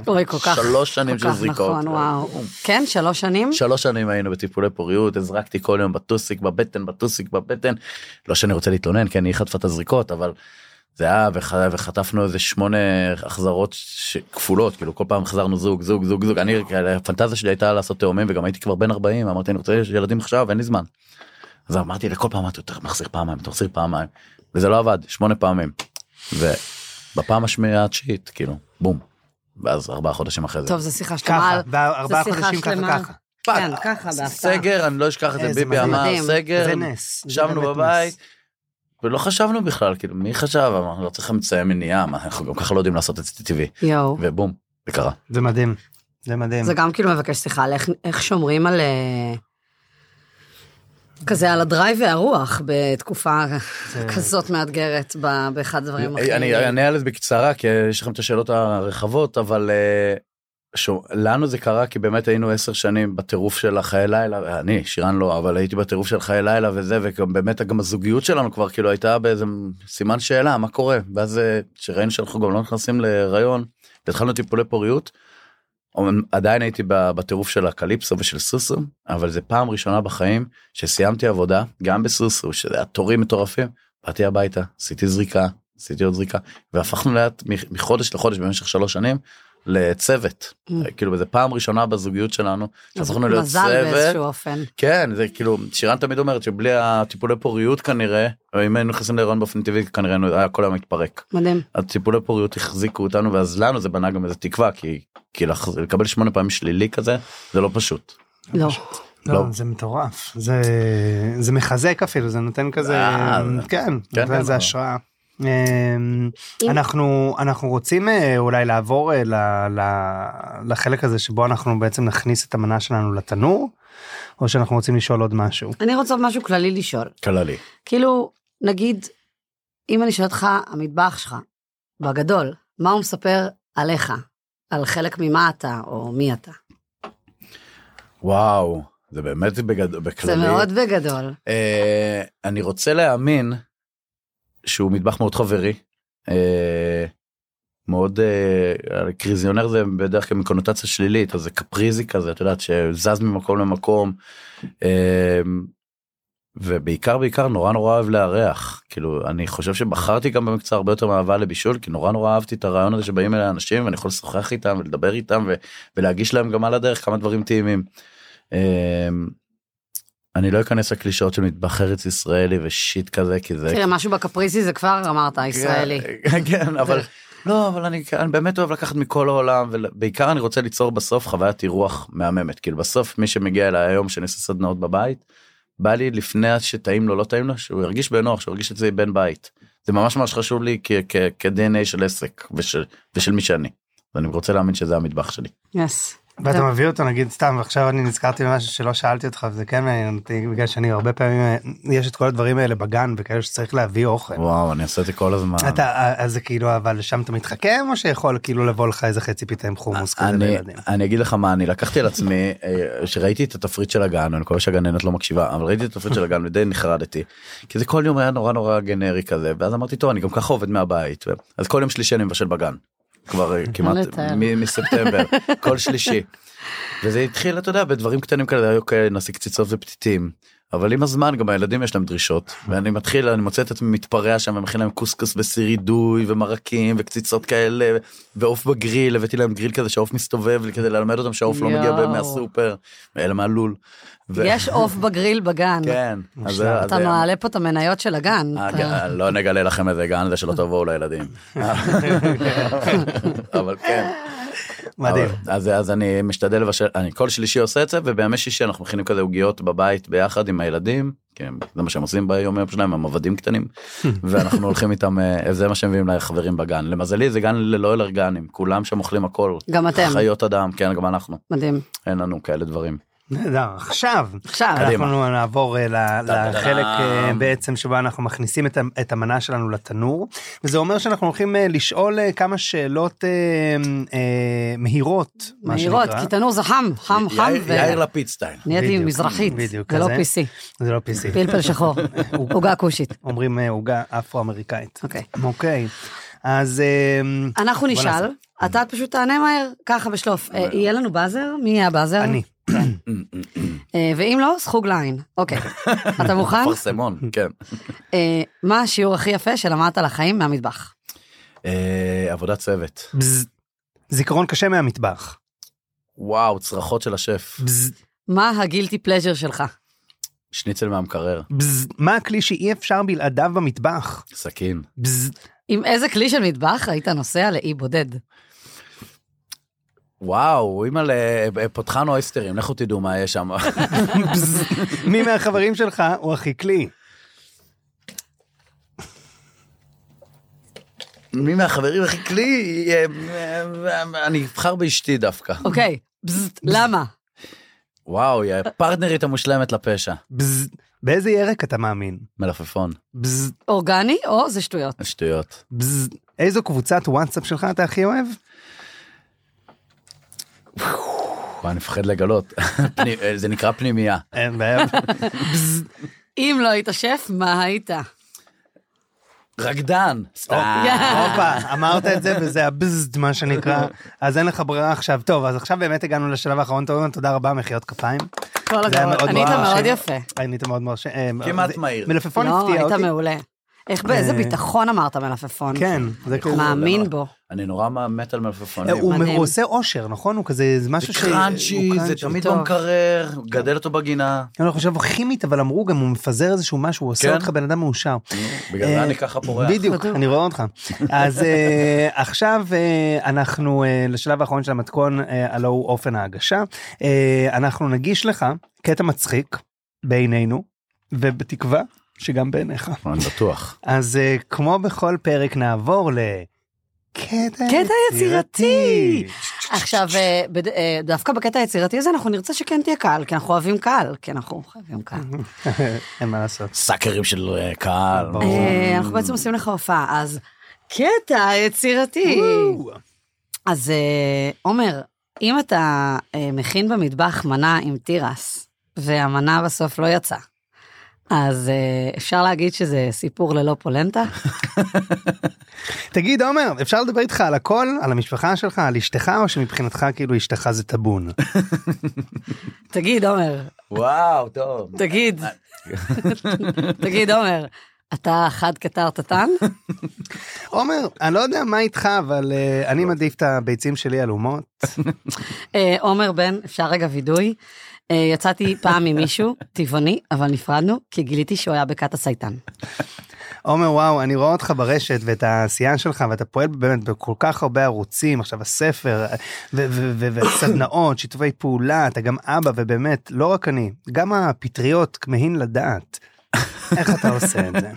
Speaker 2: אוי, כל כך.
Speaker 4: שלוש שנים של זריקות.
Speaker 2: נכון, וואו. כן, שלוש שנים?
Speaker 4: שלוש שנים היינו בטיפולי פוריות, הזרקתי כל יום בטוסיק בבטן, בטוסיק בבטן. לא שאני רוצה להתלונן, כן, היא חטפה את הזריקות, אבל זה היה, וח, וחטפנו איזה שמונה החזרות ש... כפולות, כאילו כל פעם חזרנו זוג, זוג, זוג, זוג. אני, הפנטזיה שלי הייתה לעשות תאומים, וגם הייתי כבר בן 40, אמרתי, אני רוצה ילדים עכשיו, אין לי זמן. אז אמרתי לכל פעם, אתה יותר מחזיר פעמיים, אתה מחזיר פעמיים. וזה לא עבד, שמונה פעמים. ובפעם השמיעה התשיעית, כאילו, בום. ואז ארבעה חודשים אחרי זה.
Speaker 2: טוב, זו שיחה שלמה.
Speaker 3: ככה,
Speaker 2: שיחה
Speaker 3: חודשים ככה. ככה.
Speaker 2: כן, ככה, בהפתעה.
Speaker 4: סגר אני לא אשכח את זה ביבי. אמר. סגר
Speaker 3: זה נס. זה
Speaker 4: ישבנו בבית. ולא חשבנו בכלל כאילו מי חשב אמרנו לא צריך אמצעי מניעה מה, אנחנו גם ככה לא יודעים לעשות את זה טבעי
Speaker 2: יואו.
Speaker 4: ובום זה קרה.
Speaker 3: זה מדהים. זה מדהים.
Speaker 2: זה גם כאילו מבקש שיחה על איך, איך שומרים על... אה, כזה על הדרייב והרוח בתקופה
Speaker 3: זה-
Speaker 2: כזאת מאתגרת ב- באחד הדברים הכי...
Speaker 4: אני אענה על זה בקצרה כי יש לכם את השאלות הרחבות אבל אה, שו, לנו זה קרה כי באמת היינו עשר שנים בטירוף של החיי לילה אני שירן לא אבל הייתי בטירוף של חיי לילה וזה וגם באמת גם הזוגיות שלנו כבר כאילו הייתה באיזה סימן שאלה מה קורה ואז אה, שראינו שאנחנו גם לא נכנסים להיריון והתחלנו טיפולי פוריות. אומנם עדיין הייתי בטירוף של הקליפסו ושל סוסו אבל זה פעם ראשונה בחיים שסיימתי עבודה גם בסוסו שזה היה תורים מטורפים באתי הביתה עשיתי זריקה עשיתי עוד זריקה והפכנו לאט מחודש לחודש במשך שלוש שנים לצוות
Speaker 2: Mm.
Speaker 4: כאילו זה פעם ראשונה בזוגיות שלנו
Speaker 2: אז
Speaker 4: שהפכנו להיות
Speaker 2: מזל
Speaker 4: צוות
Speaker 2: באיזשהו אופן.
Speaker 4: כן זה כאילו שירן תמיד אומרת שבלי הטיפולי פוריות כנראה אם היינו נכנסים להיריון באופן טבעי כנראה היה כל היום מתפרק.
Speaker 2: מדהים.
Speaker 4: הטיפולי פוריות החזיקו אותנו ואז לנו זה בנה גם איזה תקווה כי כי לח- לקבל שמונה פעמים שלילי כזה זה לא פשוט.
Speaker 2: לא.
Speaker 3: לא,
Speaker 4: לא.
Speaker 3: זה מטורף. זה זה מחזק אפילו, זה נותן כזה,
Speaker 4: אה,
Speaker 3: כן,
Speaker 4: כן,
Speaker 3: נותן
Speaker 4: כן, לא.
Speaker 3: השראה. אמ, אנחנו אנחנו רוצים אה, אולי לעבור אה, ל- ל- לחלק הזה שבו אנחנו בעצם נכניס את המנה שלנו לתנור, או שאנחנו רוצים לשאול עוד משהו.
Speaker 2: אני רוצה משהו כללי לשאול.
Speaker 4: קלה לי.
Speaker 2: כאילו, נגיד, אם אני שואלת אותך, המטבח שלך, בגדול, מה הוא מספר עליך? על חלק ממה אתה, או מי אתה?
Speaker 4: וואו זה באמת בגד... בכללי.
Speaker 2: זה מאוד בגדול.
Speaker 4: אה, אני רוצה להאמין שהוא מטבח מאוד חברי. אה, מאוד אה, קריזיונר זה בדרך כלל מקונוטציה שלילית אז זה קפריזי כזה את יודעת שזז ממקום למקום. אה, ובעיקר בעיקר נורא נורא אוהב לארח כאילו אני חושב שבחרתי גם במקצוע הרבה יותר מאהבה לבישול כי נורא נורא אהבתי את הרעיון הזה שבאים אליי אנשים ואני יכול לשוחח איתם ולדבר איתם ולהגיש להם גם על הדרך כמה דברים טעימים. אני לא אכנס לקלישאות של מטבח ארץ ישראלי ושיט כזה כי זה
Speaker 2: תראה, משהו בקפריסי זה כבר אמרת, ישראלי.
Speaker 4: כן, [laughs] כן אבל לא אבל אני, אני באמת אוהב לקחת מכל העולם ובעיקר אני רוצה ליצור בסוף חוויית אירוח מהממת כאילו בסוף מי שמגיע אליי היום שאני עושה סדנאות בבית בא לי לפני שטעים לו לא טעים לו שהוא ירגיש בנוח שהוא ירגיש את זה בן בית זה ממש ממש חשוב לי כ-DNA של עסק ושל, ושל מי שאני. ואני רוצה להאמין שזה המטבח שלי.
Speaker 2: יס.
Speaker 3: ואתה מביא אותו נגיד סתם עכשיו אני נזכרתי במשהו שלא שאלתי אותך וזה כן מעניין אותי בגלל שאני הרבה פעמים אה, יש את כל הדברים האלה בגן וכאלה שצריך להביא אוכל.
Speaker 4: וואו אני עושה את זה כל הזמן.
Speaker 3: אתה אז זה כאילו אבל שם אתה מתחכם או שיכול כאילו לבוא לך איזה חצי פיתה עם חומוס כזה
Speaker 4: אני,
Speaker 3: לילדים.
Speaker 4: אני אגיד לך מה אני לקחתי על עצמי אה, שראיתי את התפריט של הגן אני מקווה שהגננת לא מקשיבה אבל ראיתי את התפריט של הגן ודי נחרדתי כי זה כל יום היה נורא נורא גנרי כזה ואז אמרתי טוב אני גם ככה עובד מהבית אז כל יום שלישי אני מבשל בגן. כבר אה, כמעט. מ- מספטמבר [laughs] כל שלישי. וזה התחיל אתה יודע בדברים קטנים כאלה היו כאלה נשיא קציצות ופתיתים אבל עם הזמן גם הילדים יש להם דרישות ואני מתחיל אני מוצא את עצמי מתפרע שם ומכין להם קוסקוס וסירי דוי ומרקים וקציצות כאלה ועוף בגריל הבאתי להם גריל כזה שהעוף מסתובב כדי ללמד אותם שהעוף לא מגיע. מהסופר אלא מהלול. ו-
Speaker 2: יש עוף בגריל בגן.
Speaker 4: כן. אז אז
Speaker 2: אתה
Speaker 4: זה-
Speaker 2: מעלה פה את המניות של הגן.
Speaker 4: אה,
Speaker 2: אתה-
Speaker 4: לא נגלה לכם איזה גן זה שלא [laughs] תבואו לילדים. אבל כן.
Speaker 3: מדהים.
Speaker 4: אבל- אז אז אני משתדל לבשל אני כל שלישי עושה את זה ובימי שישי אנחנו מכינים כזה עוגיות בבית ביחד עם הילדים. כן, זה מה שהם עושים ביום יום שלהם הם עבדים קטנים [laughs] ואנחנו הולכים איתם אה, זה מה שהם מביאים לחברים בגן למזלי זה גן ללא אלרגנים כולם שם אוכלים הכל
Speaker 2: גם אתם.
Speaker 4: חיות אדם כן גם אנחנו
Speaker 2: מדהים.
Speaker 4: אין לנו כאלה דברים.
Speaker 3: נהדר. עכשיו,
Speaker 2: עכשיו.
Speaker 3: אנחנו נעבור אה. לחלק אה, בעצם שבו אנחנו מכניסים את המנה שלנו לתנור, וזה אומר שאנחנו הולכים אה, לשאול כמה שאלות מהירות, מה
Speaker 2: מהירות,
Speaker 3: שנקרא.
Speaker 2: כי תנור זה חם, חם, חם,
Speaker 4: יאיר- לפיד סטייל.
Speaker 2: ונהייתי
Speaker 3: בדיוק,
Speaker 2: מזרחית, זה לא. PC,
Speaker 3: זה לא PC,
Speaker 2: פלפל שחור, [laughs] עוגה כושית.
Speaker 3: אומרים עוגה אפרו-אמריקאית.
Speaker 2: אוקיי.
Speaker 3: אוקיי, אז
Speaker 2: אנחנו נשאל. אתה פשוט תענה מהר, ככה בשלוף. אה, יהיה לנו באזר? מי יהיה הבאזר?
Speaker 3: אני. [clears throat]
Speaker 2: אה, ואם לא, סחוג ליין. אוקיי. [laughs] אתה מוכן?
Speaker 4: פרסמון כן.
Speaker 2: אה, מה השיעור הכי יפה שלמדת על החיים מהמטבח?
Speaker 4: אה, עבודת צוות.
Speaker 3: זיכרון קשה מהמטבח.
Speaker 4: וואו צרחות של השף.
Speaker 2: מה הגילטי פלז'ר שלך?
Speaker 4: שניצל מהמקרר.
Speaker 3: מה הכלי שאי אפשר בלעדיו במטבח?
Speaker 4: סכין.
Speaker 2: עם איזה כלי של מטבח היית נוסע לאי בודד?
Speaker 4: וואו אימא'לה פותחן אויסטרים לכו תדעו מה יש שם. [laughs]
Speaker 3: מי מהחברים שלך הוא הכי כלי?
Speaker 4: מי מהחברים הכי כלי אה, אה, אני אבחר באשתי דווקא.
Speaker 2: אוקיי, בזט, למה?
Speaker 4: וואו היא הפרטנרית המושלמת לפשע.
Speaker 3: באיזה ירק אתה מאמין?
Speaker 4: מלפפון.
Speaker 2: אורגני או זה שטויות?
Speaker 4: שטויות.
Speaker 3: איזו קבוצת וואטסאפ שלך אתה הכי אוהב?
Speaker 4: וואי, אני מפחד לגלות. [laughs] אה, זה נקרא פנימייה.
Speaker 3: אין בעיה.
Speaker 2: אם לא היית שף, מה היית?
Speaker 4: רקדן. סתם.
Speaker 3: הופה, אמרת את זה וזה הבז מה שנקרא, אז אין לך ברירה עכשיו. טוב, אז עכשיו באמת הגענו לשלב האחרון, תודה רבה, מחיאות כפיים.
Speaker 2: כל הכבוד.
Speaker 3: מאוד
Speaker 2: ענית
Speaker 3: מאוד.
Speaker 2: יפה.
Speaker 3: ענית מאוד מרשים. אה,
Speaker 4: כמעט מהיר.
Speaker 3: מלפפון
Speaker 2: לא,
Speaker 3: הפתיע
Speaker 2: היית
Speaker 3: אותי.
Speaker 2: מעולה. איך באיזה
Speaker 3: אה,
Speaker 2: ביטחון אמרת מלפפון.
Speaker 3: כן, זה כאילו...
Speaker 2: מאמין בו.
Speaker 4: אני נורא מת על
Speaker 3: אה,
Speaker 4: מלפפונים.
Speaker 3: הוא
Speaker 2: מדהים.
Speaker 3: הוא עושה אושר, נכון? הוא כזה, זה משהו
Speaker 4: זה
Speaker 3: ש...
Speaker 4: קראנצ'י, זה
Speaker 3: קראנצ'י.
Speaker 4: תמיד
Speaker 2: טוב.
Speaker 4: במקרר, גדל אותו בגינה.
Speaker 3: אני לא חושב כימית, אבל אמרו גם הוא מפזר איזשהו משהו, הוא עושה
Speaker 4: כן?
Speaker 3: אותך בן אדם מאושר.
Speaker 4: בגלל
Speaker 3: אה,
Speaker 4: זה אני ככה פורח.
Speaker 3: בדיוק. אני רואה אותך. אז אה, [laughs] עכשיו אה, אנחנו אה, לשלב האחרון של המתכון, אה, הלוא הוא אופן ההגשה. אה, אנחנו נגיש לך קטע מצחיק בעינינו, ובתקווה שגם בעיניך.
Speaker 4: אני בטוח.
Speaker 3: אז אה, כמו בכל פרק נעבור ל... קטע
Speaker 2: קטע יצירתי. עכשיו, אה, אה, דווקא בקטע היצירתי הזה אנחנו נרצה שכן תהיה קהל, כי אנחנו אוהבים קהל, כי אנחנו חייבים קהל. [laughs]
Speaker 3: אין מה לעשות.
Speaker 4: סאקרים של קהל.
Speaker 2: אנחנו בעצם עושים לך הופעה, אז קטע יצירתי. אז עומר, אם אתה מכין במטבח מנה עם תירס, והמנה בסוף לא יצאה, אז אה, אפשר להגיד שזה סיפור ללא פולנטה?
Speaker 3: תגיד עומר, אפשר לדבר איתך על הכל? על המשפחה שלך, על אשתך, או שמבחינתך כאילו אשתך זה טאבון?
Speaker 2: תגיד, עומר,
Speaker 4: וואו, טוב.
Speaker 2: תגיד, תגיד, עומר, אתה חד קטרטטן?
Speaker 3: עומר, אני לא יודע מה איתך, אבל אה, אני מעדיף את הביצים שלי עלומות.
Speaker 2: אה, עומר בן, אפשר רגע וידוי. אה, יצאתי פעם עם מישהו, טבעוני, אבל נפרדנו, כי גיליתי שהוא היה בכת הסייטן.
Speaker 3: עומר וואו אני רואה אותך ברשת ואת העשייה שלך ואתה פועל באמת בכל כך הרבה ערוצים עכשיו הספר וסדנאות שיתופי פעולה אתה גם אבא ובאמת לא רק אני גם הפטריות כמהין לדעת. איך אתה עושה את זה?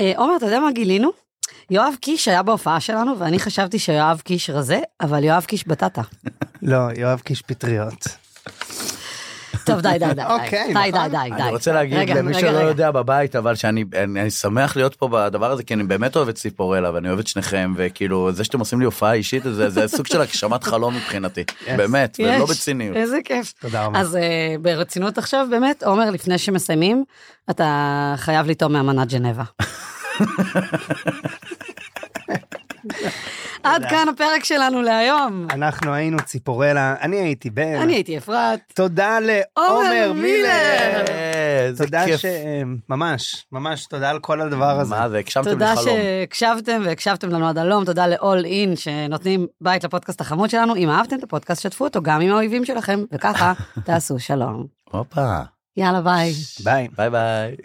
Speaker 2: אה, עומר, אתה יודע מה גילינו? יואב קיש היה בהופעה שלנו, ואני חשבתי שיואב קיש רזה, אבל יואב קיש בטטה.
Speaker 3: לא יואב קיש פטריות.
Speaker 2: טוב, די, די, די.
Speaker 3: אוקיי,
Speaker 2: די, די,
Speaker 3: נכון.
Speaker 2: די, די.
Speaker 4: אני רוצה להגיד למי שלא. יודע בבית אבל שאני אני אני שמח להיות פה בדבר הזה כי אני באמת אוהב את ציפורלה ואני אוהב את שניכם וכאילו זה שאתם עושים לי הופעה אישית זה סוג של הגשמת חלום מבחינתי [laughs] באמת ולא בציניות.
Speaker 2: איזה כיף.
Speaker 3: תודה רבה.
Speaker 2: אז אה, ברצינות עכשיו, באמת, עומר, לפני שמסיימים, אתה חייב לטעום מאמנת ג'נבה. [laughs] [laughs] עד כאן הפרק שלנו להיום.
Speaker 3: אנחנו היינו ציפורלה, אני הייתי בן.
Speaker 2: אני הייתי אפרת.
Speaker 3: תודה
Speaker 2: עומר
Speaker 3: לעומר
Speaker 2: מילר.
Speaker 3: תודה. ש... ממש, ממש תודה על כל הדבר הזה.
Speaker 4: מה זה, הגשמתם
Speaker 2: תודה
Speaker 4: לי חלום.
Speaker 2: שהקשבתם והקשבתם לנו עד הלום, תודה ל-all in שנותנים בית לפודקאסט החמוד שלנו. אם אהבתם את הפודקאסט, שתפו אותו גם עם האויבים שלכם, וככה [laughs] תעשו שלום.
Speaker 4: הופה.
Speaker 2: יאללה ביי.
Speaker 3: ביי.
Speaker 4: ביי ביי.